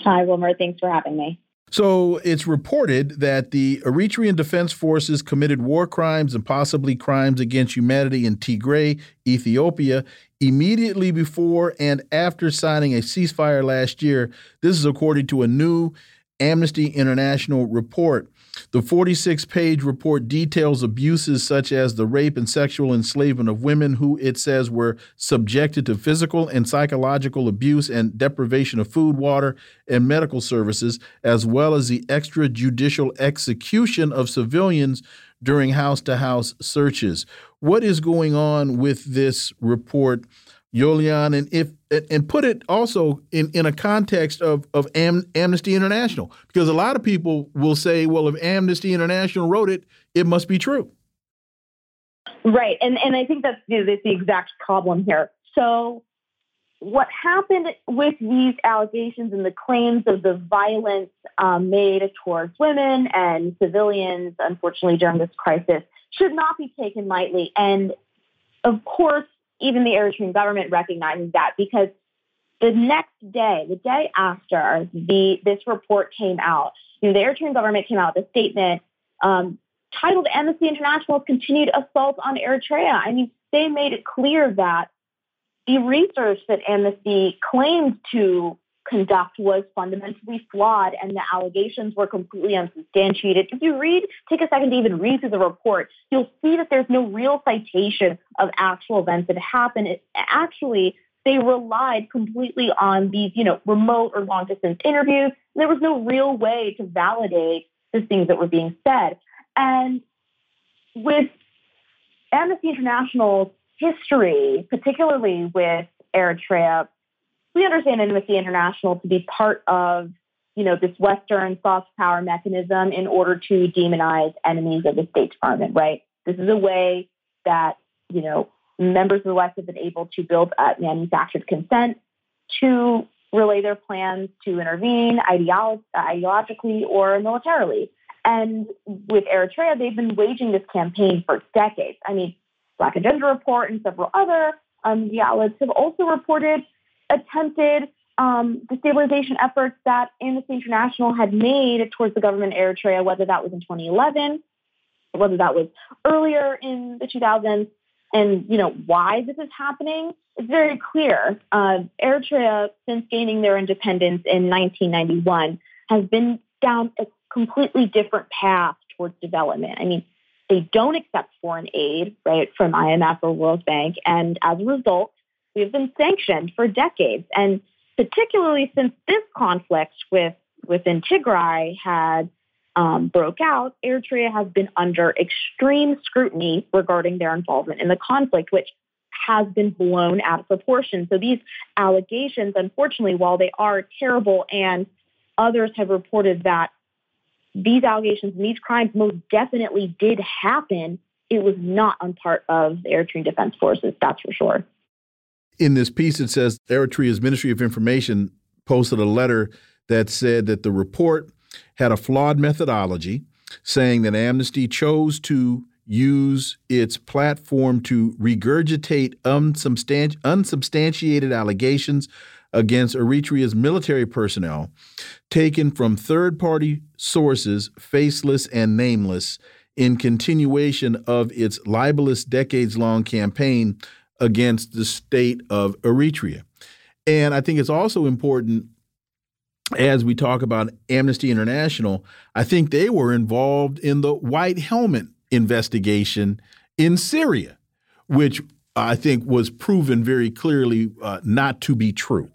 Hi, Wilmer. Thanks for having me. So it's reported that the Eritrean Defense Forces committed war crimes and possibly crimes against humanity in Tigray, Ethiopia, immediately before and after signing a ceasefire last year. This is according to a new Amnesty International report. The 46 page report details abuses such as the rape and sexual enslavement of women who it says were subjected to physical and psychological abuse and deprivation of food, water, and medical services, as well as the extrajudicial execution of civilians during house to house searches. What is going on with this report? Yolian, and if and put it also in, in a context of of Am, Amnesty International, because a lot of people will say, well, if Amnesty International wrote it, it must be true. Right, and and I think that's the, that's the exact problem here. So, what happened with these allegations and the claims of the violence um, made towards women and civilians, unfortunately, during this crisis, should not be taken lightly. And of course, even the Eritrean government recognizes that because the next day, the day after the this report came out, you know, the Eritrean government came out with a statement um, titled "Amnesty International's Continued Assault on Eritrea." I mean, they made it clear that the research that Amnesty claimed to conduct was fundamentally flawed and the allegations were completely unsubstantiated. If you read, take a second to even read through the report, you'll see that there's no real citation of actual events that happened. It, actually, they relied completely on these, you know, remote or long distance interviews. There was no real way to validate the things that were being said. And with Amnesty International's history, particularly with Eritrea, we understand Amnesty International to be part of you know, this Western soft power mechanism in order to demonize enemies of the State Department, right? This is a way that, you know, members of the West have been able to build up manufactured consent to relay their plans to intervene ideolo- ideologically or militarily. And with Eritrea, they've been waging this campaign for decades. I mean, Black Agenda Report and several other um, outlets have also reported attempted um, destabilization efforts that Amnesty International had made towards the government of Eritrea, whether that was in 2011, whether that was earlier in the 2000s, and you know why this is happening. It's very clear. Uh, Eritrea, since gaining their independence in 1991, has been down a completely different path towards development. I mean, they don't accept foreign aid, right, from IMF or World Bank, and as a result, we have been sanctioned for decades. And particularly since this conflict with within Tigray had um, broke out, Eritrea has been under extreme scrutiny regarding their involvement in the conflict, which has been blown out of proportion. So these allegations, unfortunately, while they are terrible, and others have reported that these allegations and these crimes most definitely did happen, it was not on part of the Eritrean Defense Forces, that's for sure in this piece, it says Eritrea's Ministry of Information posted a letter that said that the report had a flawed methodology, saying that Amnesty chose to use its platform to regurgitate unsubstantiated allegations against Eritrea's military personnel taken from third party sources, faceless and nameless, in continuation of its libelous decades long campaign against the state of Eritrea. And I think it's also important as we talk about Amnesty International, I think they were involved in the White Helmet investigation in Syria, which I think was proven very clearly uh, not to be true.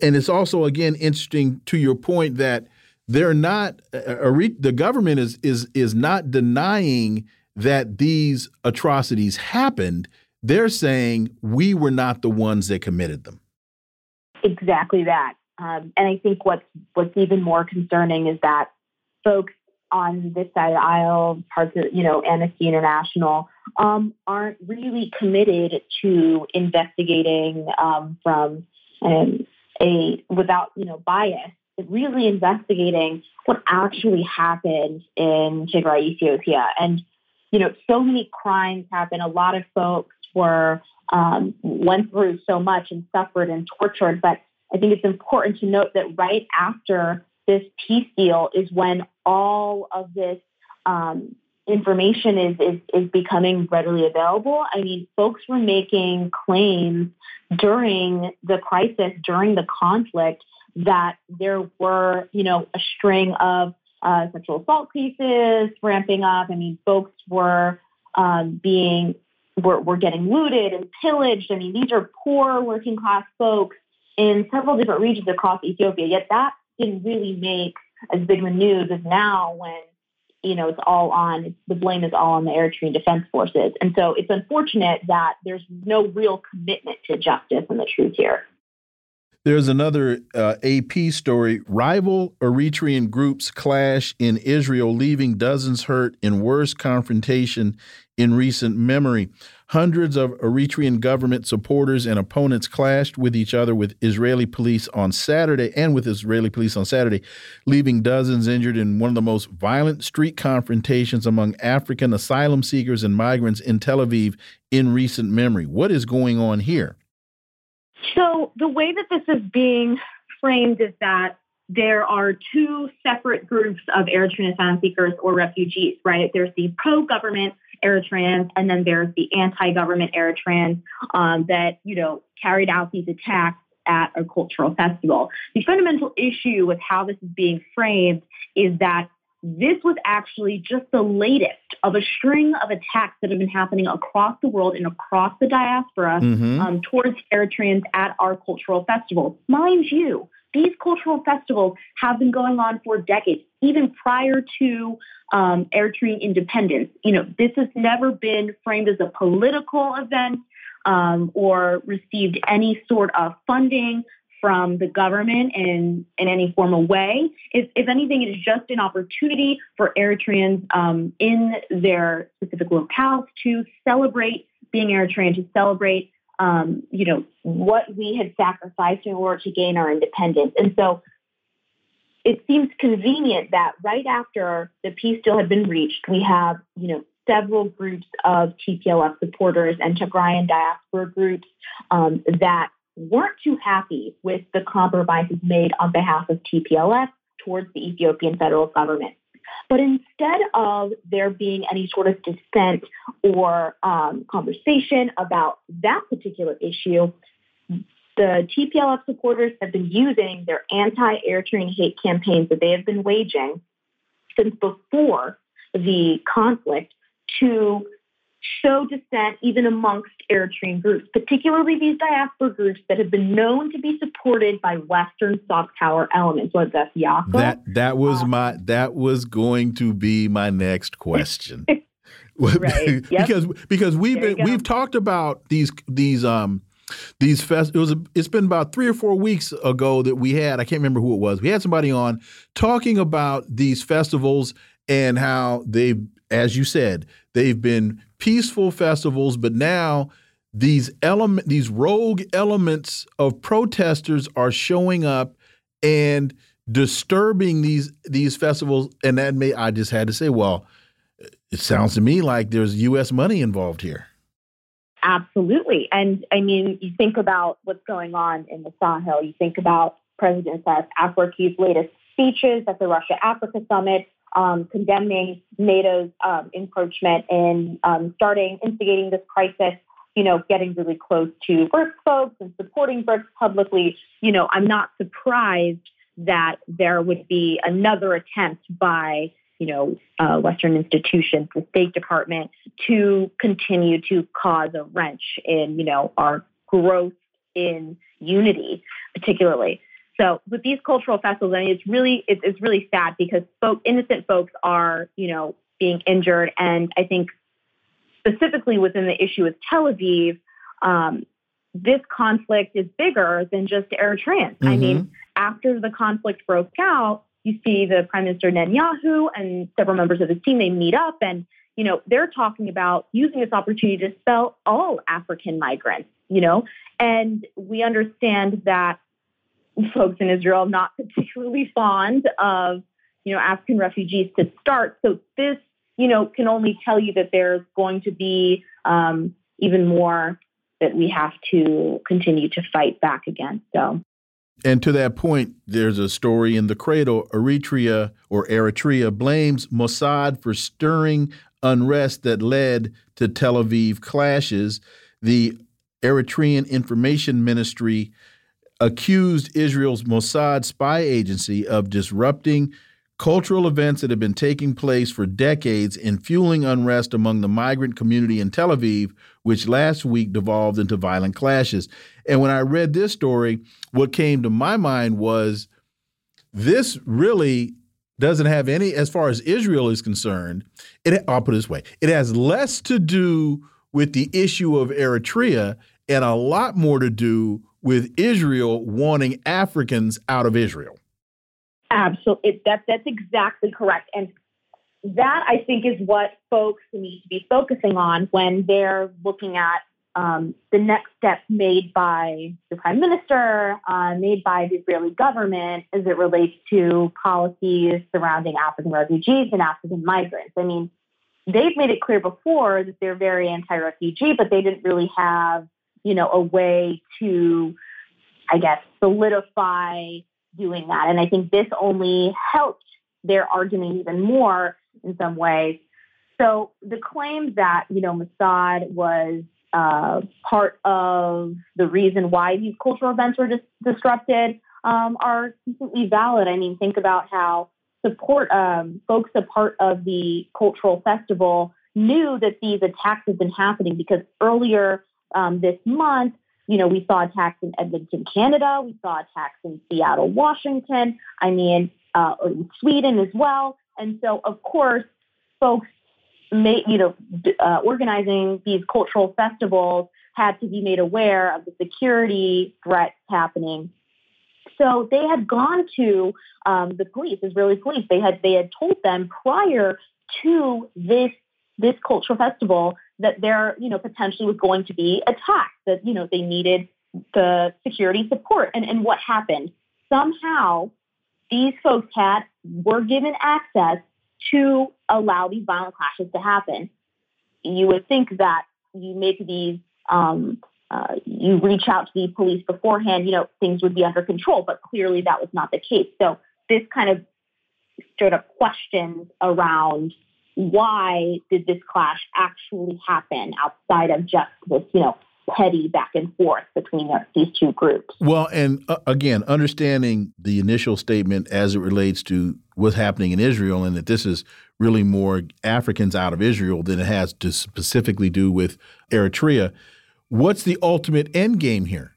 And it's also, again, interesting to your point that they're not, uh, uh the government is, is, is not denying that these atrocities happened they're saying we were not the ones that committed them. Exactly that. Um, and I think what's what's even more concerning is that folks on this side of the aisle, parts of you know Amnesty International, um, aren't really committed to investigating um, from um, a without you know bias, really investigating what actually happened in Tigray, Ethiopia, and you know so many crimes happen. A lot of folks were um, went through so much and suffered and tortured. But I think it's important to note that right after this peace deal is when all of this um, information is, is is becoming readily available. I mean, folks were making claims during the crisis, during the conflict, that there were, you know, a string of uh, sexual assault cases ramping up. I mean, folks were um, being were, were getting looted and pillaged. I mean, these are poor working class folks in several different regions across Ethiopia. Yet that didn't really make as big of a news as now when you know it's all on the blame is all on the Eritrean Defense Forces. And so it's unfortunate that there's no real commitment to justice and the truth here. There's another uh, AP story. Rival Eritrean groups clash in Israel, leaving dozens hurt in worst confrontation in recent memory. Hundreds of Eritrean government supporters and opponents clashed with each other with Israeli police on Saturday and with Israeli police on Saturday, leaving dozens injured in one of the most violent street confrontations among African asylum seekers and migrants in Tel Aviv in recent memory. What is going on here? So the way that this is being framed is that there are two separate groups of Eritrean asylum seekers or refugees, right? There's the pro-government Eritreans, and then there's the anti-government Eritreans um, that you know carried out these attacks at a cultural festival. The fundamental issue with how this is being framed is that this was actually just the latest of a string of attacks that have been happening across the world and across the diaspora mm-hmm. um, towards Eritreans at our cultural festivals. Mind you, these cultural festivals have been going on for decades. even prior to um, Eritrean independence. You know, this has never been framed as a political event um, or received any sort of funding from the government in, in any formal way. If, if anything, it is just an opportunity for Eritreans um, in their specific locales to celebrate being Eritrean, to celebrate, um, you know, what we had sacrificed in order to gain our independence. And so it seems convenient that right after the peace deal had been reached, we have, you know, several groups of TPLF supporters and Tigrayan diaspora groups um, that weren't too happy with the compromises made on behalf of TPLF towards the Ethiopian federal government. But instead of there being any sort of dissent or um, conversation about that particular issue, the TPLF supporters have been using their anti Eritrean hate campaigns that they have been waging since before the conflict to show dissent even amongst Eritrean groups, particularly these diaspora groups that have been known to be supported by Western soft power elements, whether that's. That that was uh, my that was going to be my next question. right. Yep. because because we've been we've talked about these these um these fest it was a, it's been about three or four weeks ago that we had I can't remember who it was we had somebody on talking about these festivals and how they as you said they've been peaceful festivals, but now these element these rogue elements of protesters are showing up and disturbing these these festivals. And that may I just had to say well it sounds to me like there's US money involved here. Absolutely. And i mean you think about what's going on in the Sahel. You think about President Afwerki's latest speeches at the Russia Africa summit um, condemning NATO's um, encroachment and um, starting, instigating this crisis, you know, getting really close to BRICS folks and supporting BRICS publicly, you know, I'm not surprised that there would be another attempt by, you know, uh, Western institutions, the State Department, to continue to cause a wrench in, you know, our growth in unity, particularly. So with these cultural festivals, I mean, it's really it's, it's really sad because folk, innocent folks are you know being injured, and I think specifically within the issue with Tel Aviv, um, this conflict is bigger than just Eritreans. Mm-hmm. I mean, after the conflict broke out, you see the Prime Minister Netanyahu and several members of his team they meet up and you know they're talking about using this opportunity to expel all African migrants. You know, and we understand that folks in Israel not particularly fond of, you know, African refugees to start. So this, you know, can only tell you that there's going to be um, even more that we have to continue to fight back against. So. And to that point, there's a story in the cradle. Eritrea or Eritrea blames Mossad for stirring unrest that led to Tel Aviv clashes. The Eritrean Information Ministry accused Israel's Mossad spy agency of disrupting cultural events that have been taking place for decades and fueling unrest among the migrant community in Tel Aviv, which last week devolved into violent clashes. And when I read this story, what came to my mind was this really doesn't have any, as far as Israel is concerned, it, I'll put it this way it has less to do with the issue of Eritrea and a lot more to do with Israel wanting Africans out of Israel. Absolutely. That, that's exactly correct. And that, I think, is what folks need to be focusing on when they're looking at um, the next steps made by the prime minister, uh, made by the Israeli government as it relates to policies surrounding African refugees and African migrants. I mean, they've made it clear before that they're very anti-refugee, but they didn't really have you know, a way to, I guess, solidify doing that. And I think this only helped their argument even more in some ways. So the claim that, you know, Mossad was uh, part of the reason why these cultural events were dis- disrupted um, are completely valid. I mean, think about how support um, folks a part of the cultural festival knew that these attacks had been happening because earlier um, this month, you know, we saw attacks in Edmonton, Canada. We saw attacks in Seattle, Washington. I mean, uh, Sweden as well. And so, of course, folks, may, you know, uh, organizing these cultural festivals had to be made aware of the security threats happening. So they had gone to um, the police, Israeli police. They had they had told them prior to this this cultural festival that there, you know, potentially was going to be attacks. That you know they needed the security support. And and what happened? Somehow, these folks had were given access to allow these violent clashes to happen. You would think that you make these um, uh, you reach out to the police beforehand, you know, things would be under control. But clearly that was not the case. So this kind of stirred up questions around why did this clash actually happen outside of just this, you know, petty back and forth between these two groups. Well, and uh, again, understanding the initial statement as it relates to what's happening in Israel and that this is really more Africans out of Israel than it has to specifically do with Eritrea what's the ultimate end game here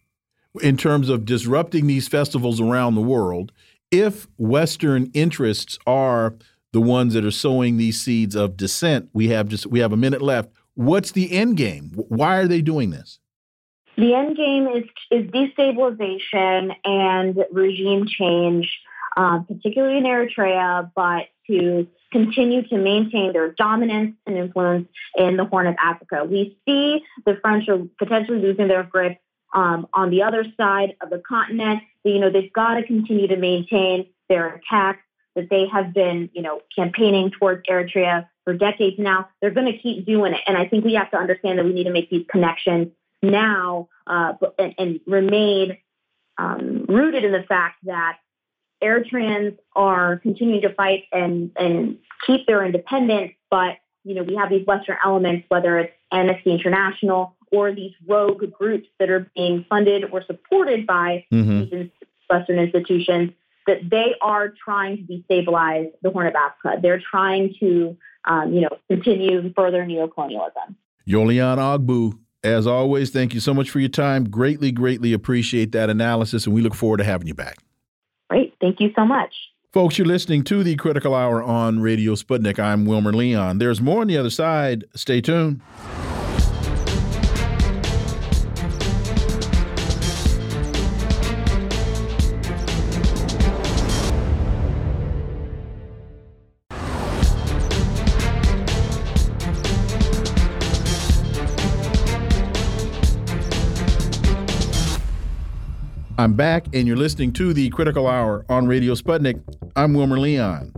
in terms of disrupting these festivals around the world if Western interests are the ones that are sowing these seeds of dissent? We have just we have a minute left. What's the end game? Why are they doing this? The end game is is destabilization and regime change, uh, particularly in Eritrea, but to continue to maintain their dominance and influence in the Horn of Africa. We see the French are potentially losing their grip um, on the other side of the continent. You know, they've got to continue to maintain their attacks that they have been, you know, campaigning towards Eritrea for decades now. They're going to keep doing it. And I think we have to understand that we need to make these connections now uh, and, and, remain um, rooted in the fact that Eritreans are continuing to fight and, and keep their independence, but you know we have these Western elements, whether it's Amnesty International or these rogue groups that are being funded or supported by mm-hmm. these Western institutions, that they are trying to destabilize the Horn of Africa. They're trying to, um, you know, continue further neocolonialism. Yolian Ogbu, as always, thank you so much for your time. Greatly, greatly appreciate that analysis, and we look forward to having you back. Great. Thank you so much. Folks, you're listening to the Critical Hour on Radio Sputnik. I'm Wilmer Leon. There's more on the other side. Stay tuned. I'm back, and you're listening to the Critical Hour on Radio Sputnik. I'm Wilmer Leon.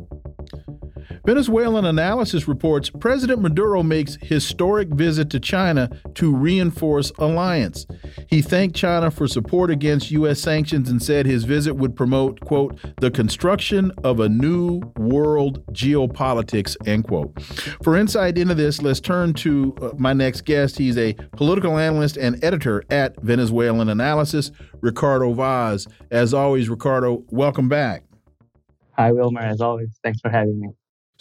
Venezuelan analysis reports President Maduro makes historic visit to China to reinforce alliance. He thanked China for support against U.S. sanctions and said his visit would promote, quote, the construction of a new world geopolitics, end quote. For insight into this, let's turn to uh, my next guest. He's a political analyst and editor at Venezuelan Analysis, Ricardo Vaz. As always, Ricardo, welcome back. Hi, Wilmer. As always, thanks for having me.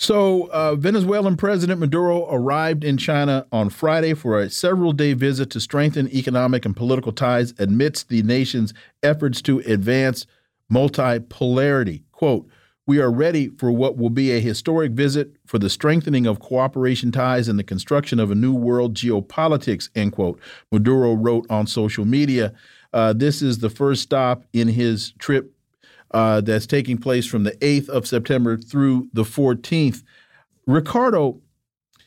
So, uh, Venezuelan President Maduro arrived in China on Friday for a several day visit to strengthen economic and political ties amidst the nation's efforts to advance multipolarity. Quote, we are ready for what will be a historic visit for the strengthening of cooperation ties and the construction of a new world geopolitics, end quote. Maduro wrote on social media. Uh, this is the first stop in his trip uh, that's taking place from the 8th of September through the 14th. Ricardo,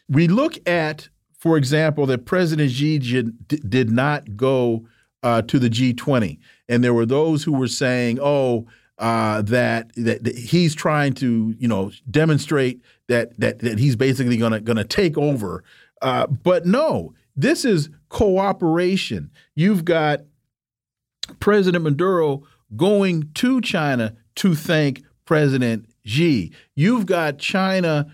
we look at, for example, that President Xi did not go uh, to the G20, and there were those who were saying, "Oh, uh, that, that, that he's trying to, you know, demonstrate that that that he's basically going to going to take over." Uh, but no, this is cooperation. You've got President Maduro going to China to thank President Xi. You've got China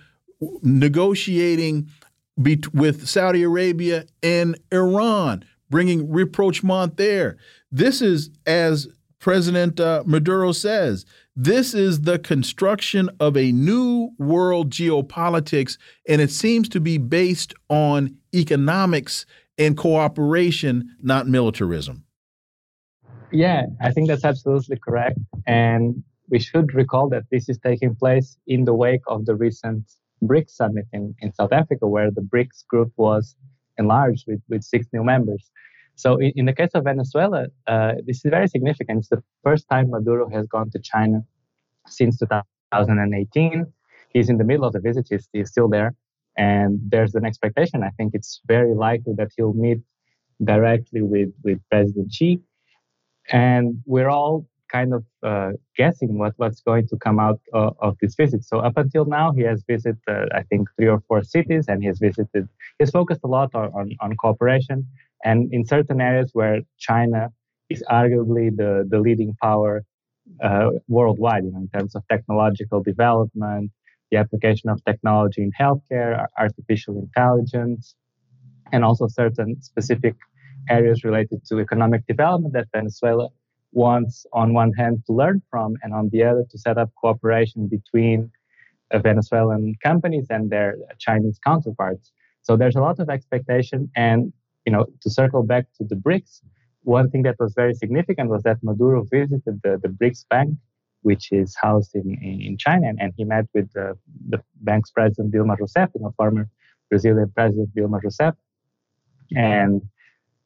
negotiating with Saudi Arabia and Iran, bringing rapprochement there. This is, as President uh, Maduro says, this is the construction of a new world geopolitics, and it seems to be based on economics and cooperation, not militarism. Yeah, I think that's absolutely correct. And we should recall that this is taking place in the wake of the recent BRICS summit in, in South Africa, where the BRICS group was enlarged with, with six new members. So, in, in the case of Venezuela, uh, this is very significant. It's the first time Maduro has gone to China since 2018. He's in the middle of the visit, he's, he's still there. And there's an expectation. I think it's very likely that he'll meet directly with, with President Xi. And we're all kind of uh, guessing what, what's going to come out of, of this visit. So up until now, he has visited, uh, I think, three or four cities, and he has visited. He's focused a lot on, on, on cooperation, and in certain areas where China is arguably the, the leading power uh, worldwide, you know, in terms of technological development, the application of technology in healthcare, artificial intelligence, and also certain specific areas related to economic development that Venezuela wants, on one hand, to learn from, and on the other, to set up cooperation between uh, Venezuelan companies and their Chinese counterparts. So there's a lot of expectation. And, you know, to circle back to the BRICS, one thing that was very significant was that Maduro visited the, the BRICS Bank, which is housed in, in China, and, he met with the, the bank's president, Dilma Rousseff, you know, former Brazilian president Dilma Rousseff. And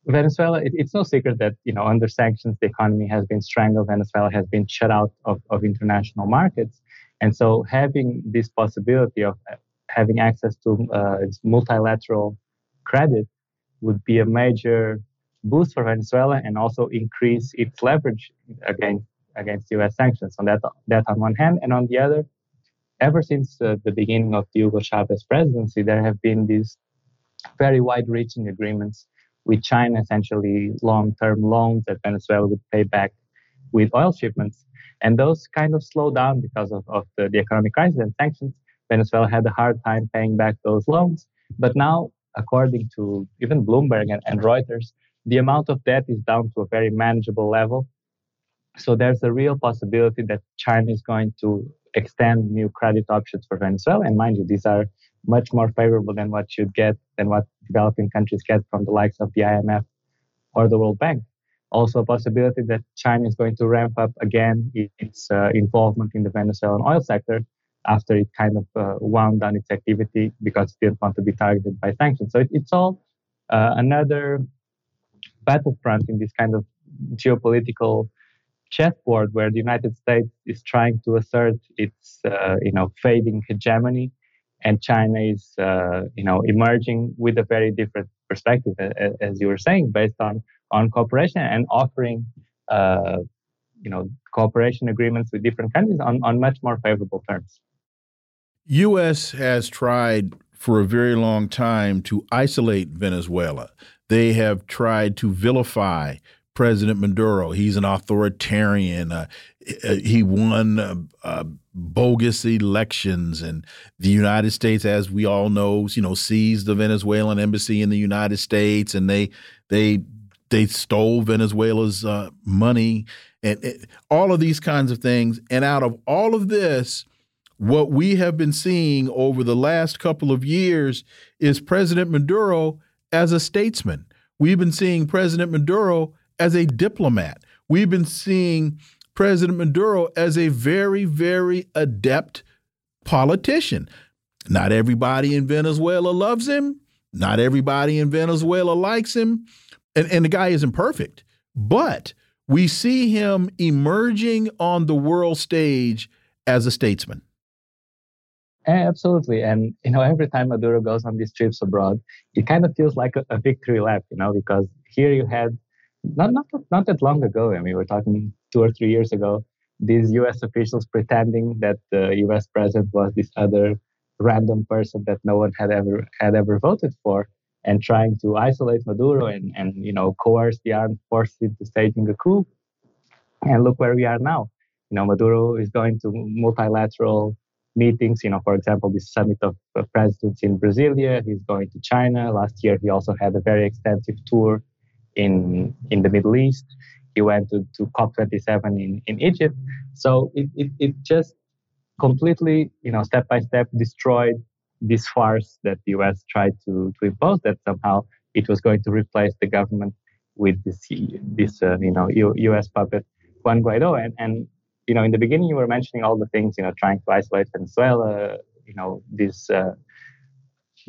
Venezuela, it, it's no secret that you know under sanctions the economy has been strangled. Venezuela has been shut out of, of international markets, and so having this possibility of uh, having access to uh, multilateral credit would be a major boost for Venezuela and also increase its leverage against against U.S. sanctions. On that that on one hand, and on the other, ever since uh, the beginning of the Hugo Chavez presidency, there have been these very wide-reaching agreements with China, essentially long-term loans that Venezuela would pay back with oil shipments. And those kind of slowed down because of, of the, the economic crisis and sanctions. Venezuela had a hard time paying back those loans. But now, according to even Bloomberg and, and Reuters, the amount of debt is down to a very manageable level. So there's a real possibility that China is going to extend new credit options for Venezuela. And mind you, these are much more favorable than what you'd get than what developing countries get from the likes of the IMF or the World Bank. Also, a possibility that China is going to ramp up again its uh, involvement in the Venezuelan oil sector after it kind of uh, wound down its activity because it didn't want to be targeted by sanctions. So it, it's all uh, another battlefront in this kind of geopolitical chessboard where the United States is trying to assert its, uh, you know, fading hegemony and China is, uh, you know, emerging with a very different perspective, as you were saying, based on on cooperation and offering, uh, you know, cooperation agreements with different countries on on much more favorable terms. U.S. has tried for a very long time to isolate Venezuela. They have tried to vilify President Maduro. He's an authoritarian. Uh, he won uh, uh, bogus elections, and the United States, as we all know, you know, seized the Venezuelan embassy in the United States, and they they they stole Venezuela's uh, money, and, and all of these kinds of things. And out of all of this, what we have been seeing over the last couple of years is President Maduro as a statesman. We've been seeing President Maduro as a diplomat. We've been seeing President Maduro as a very, very adept politician. Not everybody in Venezuela loves him. Not everybody in Venezuela likes him. And, and the guy isn't perfect. But we see him emerging on the world stage as a statesman. Absolutely. And, you know, every time Maduro goes on these trips abroad, it kind of feels like a, a victory lap, you know, because here you had not not not that long ago. I mean, we're talking two or three years ago. These U.S. officials pretending that the U.S. president was this other random person that no one had ever had ever voted for, and trying to isolate Maduro and and you know coerce the armed forces into staging a coup. And look where we are now. You know, Maduro is going to multilateral meetings. You know, for example, this summit of presidents in Brasilia. He's going to China. Last year, he also had a very extensive tour in in the Middle East. He went to, to COP27 in, in Egypt. So it, it, it just completely, you know, step by step destroyed this farce that the US tried to, to impose that somehow it was going to replace the government with this, this uh, you know, U, US puppet Juan Guaido. And, and you know, in the beginning you were mentioning all the things, you know, trying to isolate Venezuela, you know, this uh,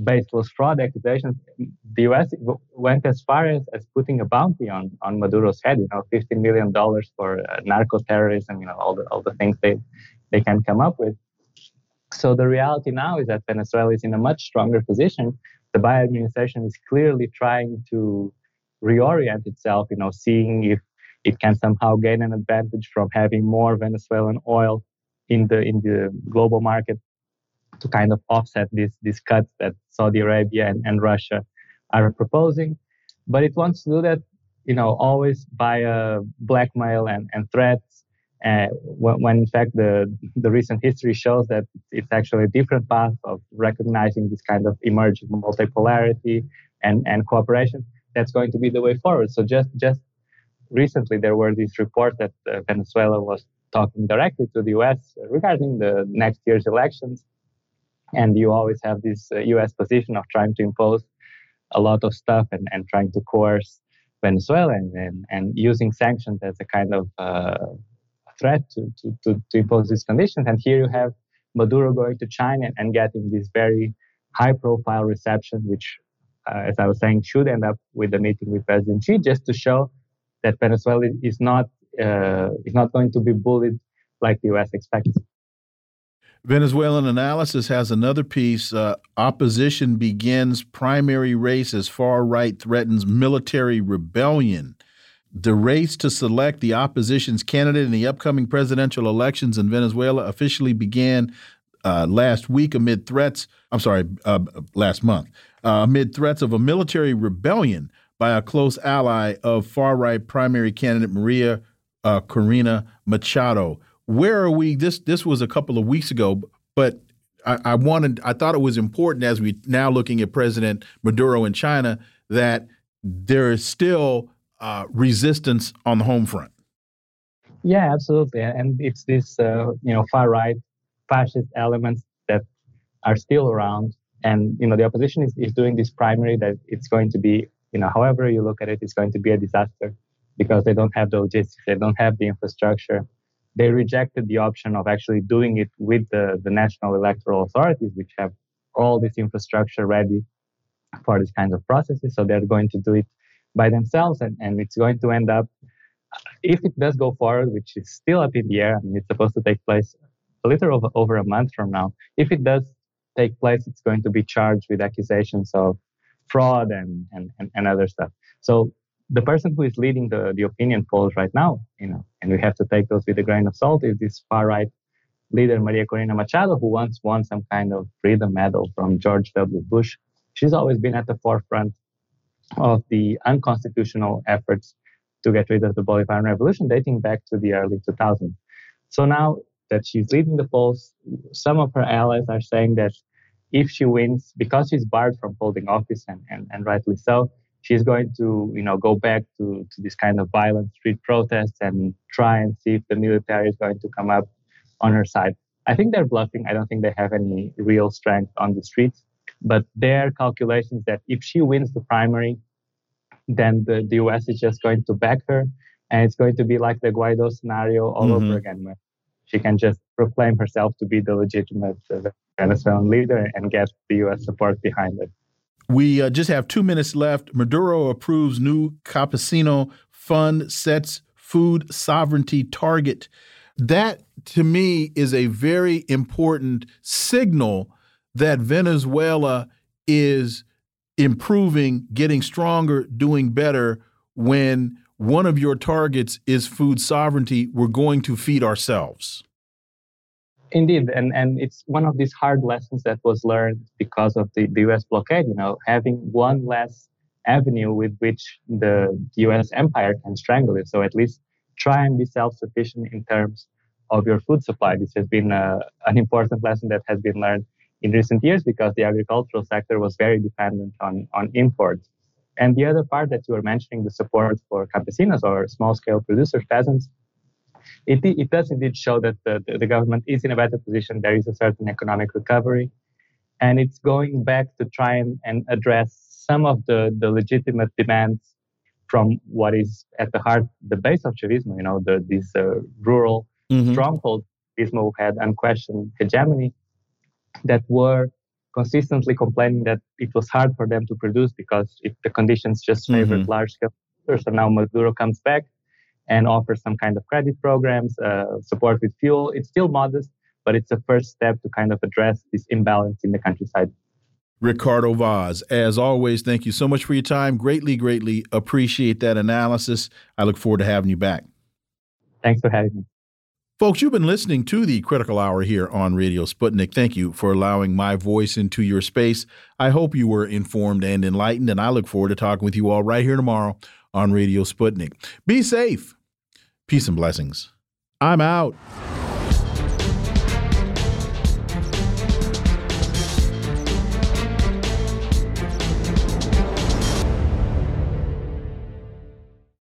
baseless fraud accusations. The U.S. went as far as, as putting a bounty on on Maduro's head, you know, fifteen million dollars for uh, narco terrorism, you know, all the all the things they they can come up with. So the reality now is that Venezuela is in a much stronger position. The Biden administration is clearly trying to reorient itself, you know, seeing if it can somehow gain an advantage from having more Venezuelan oil in the in the global market to kind of offset these these cuts that Saudi Arabia and, and Russia are proposing. But it wants to do that, you know, always via blackmail and, and threats. Uh, when, when, in fact the the recent history shows that it's actually a different path of recognizing this kind of emerging multipolarity and, and cooperation that's going to be the way forward. So just just recently there were these reports that uh, Venezuela was talking directly to the U.S. regarding the next year's elections, and you always have this uh, U.S. position of trying to impose a lot of stuff and, and trying to coerce Venezuela and, and, and using sanctions as a kind of uh, threat to, to, to, to, impose these conditions. And here you have Maduro going to China and getting this very high profile reception, which, uh, as I was saying, should end up with a meeting with President Xi, just to show that Venezuela is not, uh, is not going to be bullied like the US expects. Venezuelan analysis has another piece. Uh, opposition begins primary race as far right threatens military rebellion. The race to select the opposition's candidate in the upcoming presidential elections in Venezuela officially began uh, last week amid threats. I'm sorry, uh, last month, uh, amid threats of a military rebellion by a close ally of far right primary candidate Maria uh, Corina Machado where are we? This this was a couple of weeks ago, but I, I, wanted I thought it was important as we now looking at President Maduro in China that there is still uh, resistance on the home front. Yeah, absolutely, and it's this uh, you know far right fascist elements that are still around, and you know the opposition is, is doing this primary that it's going to be you know however you look at it, it's going to be a disaster because they don't have the logistics, they don't have the infrastructure, they rejected the option of actually doing it with the, the national electoral authorities, which have all this infrastructure ready for these kinds of processes. So they're going to do it by themselves, and, and it's going to end up, if it does go forward, which is still up in the air, I mean, it's supposed to take place a little over, over a month from now. If it does take place, it's going to be charged with accusations of fraud and, and, and, and other stuff. So the person who is leading the, the opinion polls right now, you know, and we have to take those with a grain of salt, is this far right leader Maria Corina Machado, who once won some kind of freedom medal from George W. Bush. She's always been at the forefront of the unconstitutional efforts to get rid of the Bolivarian Revolution, dating back to the early 2000s. So now that she's leading the polls, some of her allies are saying that if she wins, because she's barred from holding office, and, and, and rightly so, she's going to you know go back to, to this kind of violent street protests and try and see if the military is going to come up on her side. I think they're bluffing. I don't think they have any real strength on the streets. But their calculation is that if she wins the primary then the, the us is just going to back her and it's going to be like the guaido scenario all mm-hmm. over again where she can just proclaim herself to be the legitimate uh, venezuelan leader and get the us support behind it we uh, just have two minutes left. Maduro approves new Campesino fund, sets food sovereignty target. That, to me, is a very important signal that Venezuela is improving, getting stronger, doing better when one of your targets is food sovereignty. We're going to feed ourselves. Indeed, and, and it's one of these hard lessons that was learned because of the, the US blockade, you know, having one less avenue with which the US empire can strangle you. So at least try and be self-sufficient in terms of your food supply. This has been uh, an important lesson that has been learned in recent years because the agricultural sector was very dependent on, on imports. And the other part that you were mentioning, the support for campesinos or small-scale producers, peasants, it, it does indeed show that the, the government is in a better position. There is a certain economic recovery. And it's going back to try and, and address some of the, the legitimate demands from what is at the heart, the base of Chavismo, you know, the, these uh, rural mm-hmm. strongholds, Chavismo had unquestioned hegemony, that were consistently complaining that it was hard for them to produce because if the conditions just favored mm-hmm. large scale so now Maduro comes back and offer some kind of credit programs, uh, support with fuel. It's still modest, but it's a first step to kind of address this imbalance in the countryside. Ricardo Vaz, as always, thank you so much for your time. Greatly, greatly appreciate that analysis. I look forward to having you back. Thanks for having me. Folks, you've been listening to the Critical Hour here on Radio Sputnik. Thank you for allowing my voice into your space. I hope you were informed and enlightened, and I look forward to talking with you all right here tomorrow on Radio Sputnik. Be safe. Peace and blessings. I'm out.